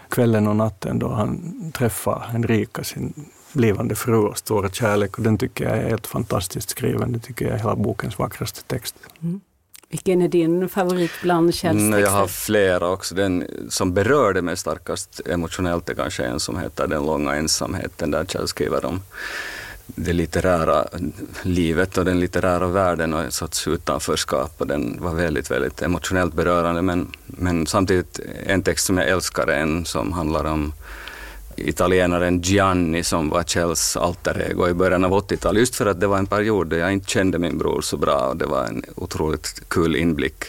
kvällen och natten då han träffar Henrika, sin blivande fru och stora kärlek. Och den tycker jag är helt fantastiskt skriven. Det tycker jag är hela bokens vackraste text. Vilken är din favorit bland Kjells Mm, texter? jag har flera också. Den som berörde mig starkast emotionellt är kanske en som heter Den långa ensamheten där Kjell skriver om det litterära livet och den litterära världen och en sorts utanförskap. Och den var väldigt, väldigt emotionellt berörande men, men samtidigt en text som jag älskar är en som handlar om italienaren Gianni som var Kjells alter ego i början av 80-talet. Just för att det var en period där jag inte kände min bror så bra och det var en otroligt kul inblick.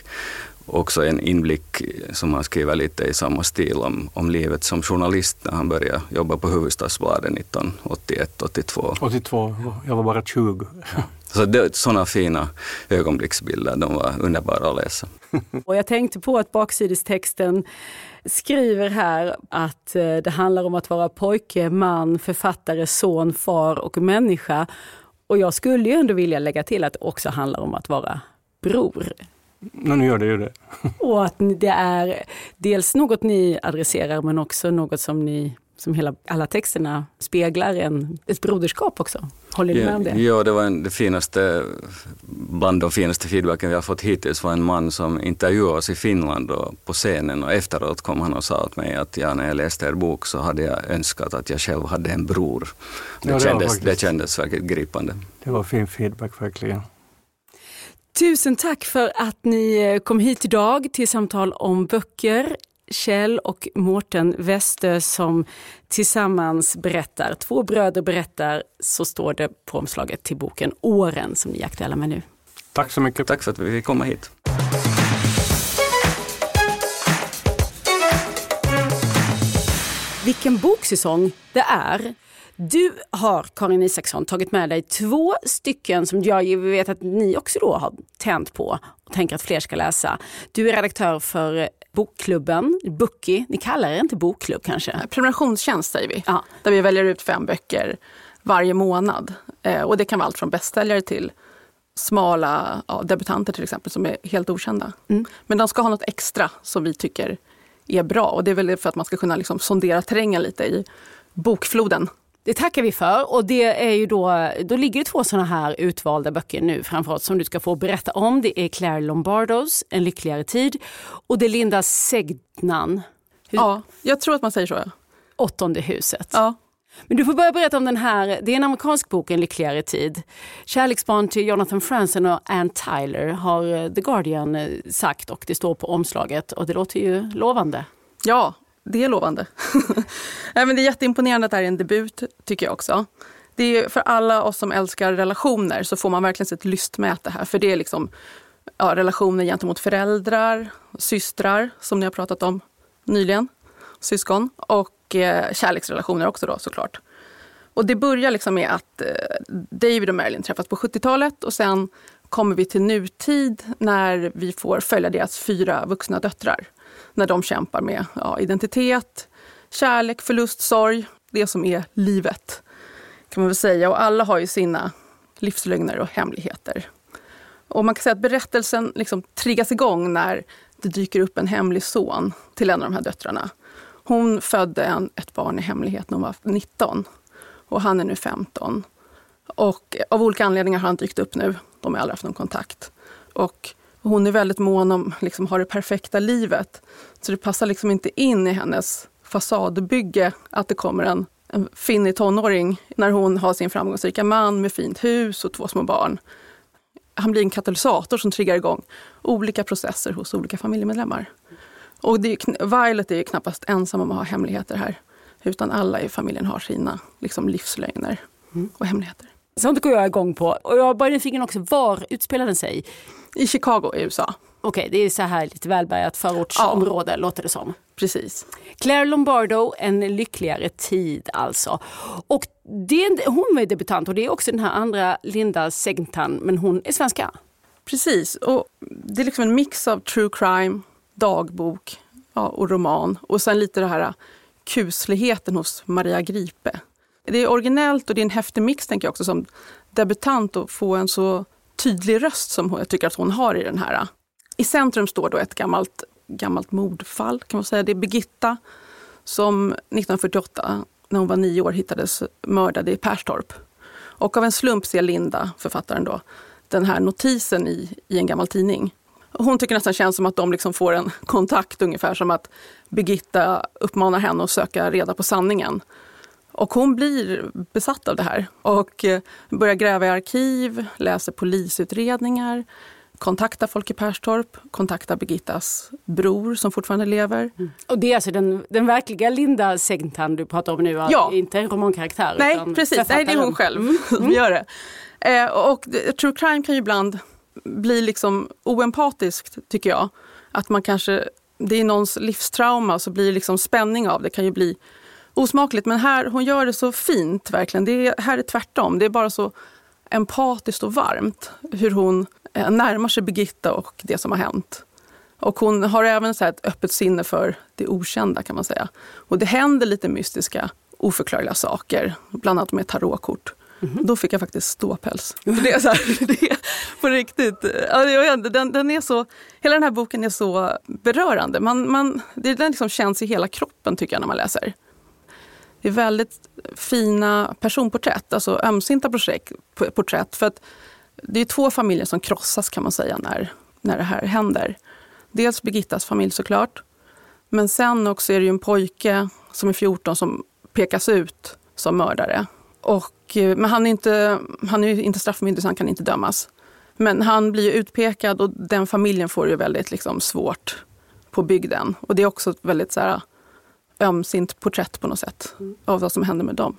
Också en inblick som han skriver lite i samma stil om, om livet som journalist när han började jobba på Hufvudstadsbladet 1981-82. 82, jag var bara 20. Så det, sådana fina ögonblicksbilder, de var underbara att läsa. Och jag tänkte på att baksidestexten skriver här att eh, det handlar om att vara pojke, man, författare, son, far och människa. Och jag skulle ju ändå vilja lägga till att det också handlar om att vara bror. No, nu gör det ju det. Och att det är dels något ni adresserar men också något som ni som hela, alla texterna speglar en, ett broderskap också. Håller ni med om det? Ja, det var en, det finaste, bland de finaste feedbacken vi har fått hittills var en man som intervjuade oss i Finland och på scenen och efteråt kom han och sa åt mig att ja, när jag läste er bok så hade jag önskat att jag själv hade en bror. Det, Ja, det kändes, faktiskt- det kändes verkligen gripande. Det var fin feedback verkligen. Tusen tack för att ni eh, kom hit idag till samtal om böcker. Kjell och Mårten Westö som tillsammans berättar, två bröder berättar, så står det på omslaget till boken Åren som ni är aktuella med nu. Tack så mycket. Tack för att vi fick komma hit. Vilken boksäsong det är. Du har, Karin Isaksson, tagit med dig två stycken som jag vet att ni också då har tänt på och tänker att fler ska läsa. Du är redaktör för Bokklubben, Bookie. Ni kallar er inte bokklubb kanske? Prenumerationstjänst säger vi. Ja. Där vi väljer ut fem böcker varje månad. Eh, och det kan vara allt från bästsäljare till smala ja, debutanter till exempel som är helt okända. Mm. Men de ska ha något extra som vi tycker är bra. Och det är väl för att man ska kunna liksom sondera terrängen lite i bokfloden. Det tackar vi för och det är ju då, då ligger det två sådana här utvalda böcker nu framför oss som du ska få berätta om. Det är Claire Lombardos En lyckligare tid och det är Linda Segnan, Hur- Ja, jag tror att man säger så. Ja. Åttonde huset. Ja. Men du får börja berätta om den här, det är en amerikansk bok, En lyckligare tid. Kärleksbarn till Jonathan Franzen och Ann Tyler har eh, The Guardian eh, sagt och det står på omslaget och det låter ju lovande. Ja, det är lovande. Nej, men det är jätteimponerande att det här är en debut, tycker jag också. Det är för alla oss som älskar relationer så får man verkligen ett lystmäte här. För det är liksom ja, relationer gentemot föräldrar, systrar, som ni har pratat om nyligen, syskon, och eh, kärleksrelationer också då såklart. Och det börjar liksom med att eh, David och Marilyn träffas på 70-talet och sen kommer vi till nutid när vi får följa deras fyra vuxna döttrar. När de kämpar med ja, identitet, kärlek, förlust, sorg, det som är livet. Kan man väl säga. Och alla har ju sina livslögner och hemligheter. Och man kan säga att berättelsen liksom triggas igång när det dyker upp en hemlig son till en av de här döttrarna. Hon födde en, ett barn i hemlighet när hon var 19 och han är nu 15. Och av olika anledningar har han dykt upp nu. De har aldrig haft någon kontakt. Och hon är väldigt mån om att liksom, ha det perfekta livet. Så det passar liksom inte in i hennes fasadbygge att det kommer en, en finnig tonåring när hon har sin framgångsrika man med fint hus och två små barn. Han blir en katalysator som triggar igång olika processer hos olika familjemedlemmar. Och det är, Violet är ju knappast ensam om att ha hemligheter här. Utan alla i familjen har sina liksom, livslögner och hemligheter. Sånt går jag igång på. Och jag är bara nyfiken också, var utspelar den sig? I Chicago i USA. Okej, det är så här lite välbärgat förortsområde låter det som. Precis. Claire Lombardo, En lyckligare tid alltså. Och det är, hon var debutant och det är också den här andra Linda Segtan, men hon är svenska. Precis, och det är liksom en mix av true crime, dagbok ja, och roman. Och sen lite det här kusligheten hos Maria Gripe. Det är originellt och det är en häftig mix tänker jag också som debutant att få en så tydlig röst som jag tycker att hon har i den här. I centrum står då ett gammalt, gammalt mordfall kan man säga. Det är Birgitta som 1948 när hon var nio år hittades mördad i Perstorp. Och av en slump ser Linda, författaren då, den här notisen i, i en gammal tidning. Hon tycker nästan känns som att de liksom får en kontakt ungefär som att Birgitta uppmanar henne att söka reda på sanningen. Och hon blir besatt av det här och eh, börjar gräva i arkiv, läser polisutredningar, kontaktar folk i Perstorp, kontaktar Birgittas bror som fortfarande lever. Mm. Och det är alltså den, den verkliga Linda Segtan du pratar om nu, ja. inte en romankaraktär? Nej, precis. Nej, det är hon själv mm. som gör det. Eh, och true crime kan ju ibland bli liksom oempatiskt, tycker jag. Att man kanske, det är någons livstrauma så blir det liksom spänning av det. kan ju bli osmakligt. Men här, hon gör det så fint verkligen. Det är, här är tvärtom. Det är bara så empatiskt och varmt hur hon eh, närmar sig Birgitta och det som har hänt. Och hon har även så ett öppet sinne för det okända kan man säga. Och det händer lite mystiska, oförklarliga saker, bland annat med tarotkort. Mm. Då fick jag faktiskt ståpäls. det är, så här, det är på riktigt. Den, den, är så, hela den här boken är så berörande. Man, man, den liksom känns i hela kroppen tycker jag när man läser. Det är väldigt fina personporträtt, alltså ömsinta projekt, porträtt. För att det är två familjer som krossas kan man säga när, när det här händer. Dels Birgittas familj såklart. Men sen också är det ju en pojke som är 14 som pekas ut som mördare. Och, eh, men han är, inte, han är inte straffmyndig så han kan inte dömas. Men han blir utpekad och den familjen får det väldigt liksom, svårt på bygden. Och det är också väldigt så här, ömsint porträtt på något sätt mm. av vad som händer med dem.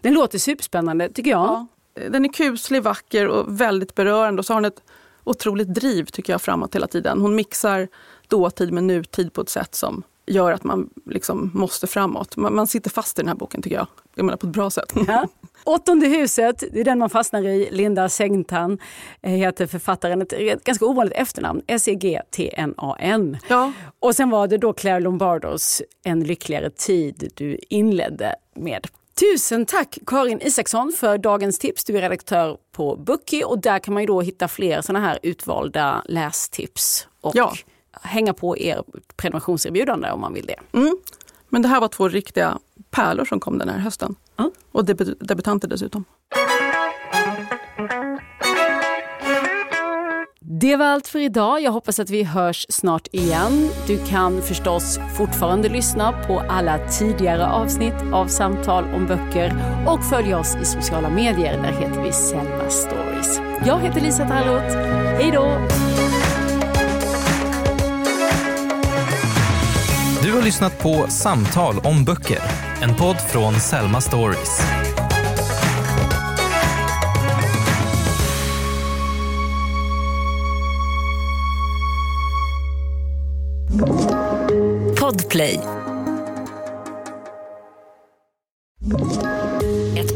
Den låter superspännande tycker jag. Ja, den är kuslig, vacker och väldigt berörande. Och så har hon ett otroligt driv tycker jag framåt hela tiden. Hon mixar dåtid med nutid på ett sätt som gör att man liksom måste framåt. Man, man sitter fast i den här boken tycker jag. Jag menar på ett bra sätt. Ja. Åttonde huset, det är den man fastnar i. Linda Sengtan eh, heter författaren. Ett ganska ovanligt efternamn, S-E-G-T-N-A-N. Ja. Och sen var det då Claire Lombardos En lyckligare tid du inledde med. Tusen tack Karin Isaksson för dagens tips. Du är redaktör på Bookie och där kan man ju då hitta fler sådana här utvalda lästips. Och ja hänga på er prenumerationserbjudande om man vill det. Mm. Men det här var två riktiga pärlor som kom den här hösten. Mm. Och debut debutanter dessutom. Det var allt för idag. Jag hoppas att vi hörs snart igen. Du kan förstås fortfarande lyssna på alla tidigare avsnitt av Samtal om böcker och följa oss i sociala medier. Där heter vi Selma Stories. Jag heter Lisa Tallroth. Hej då! Har lyssnat på Samtal om böcker, en podd från Selma Stories. Podplay.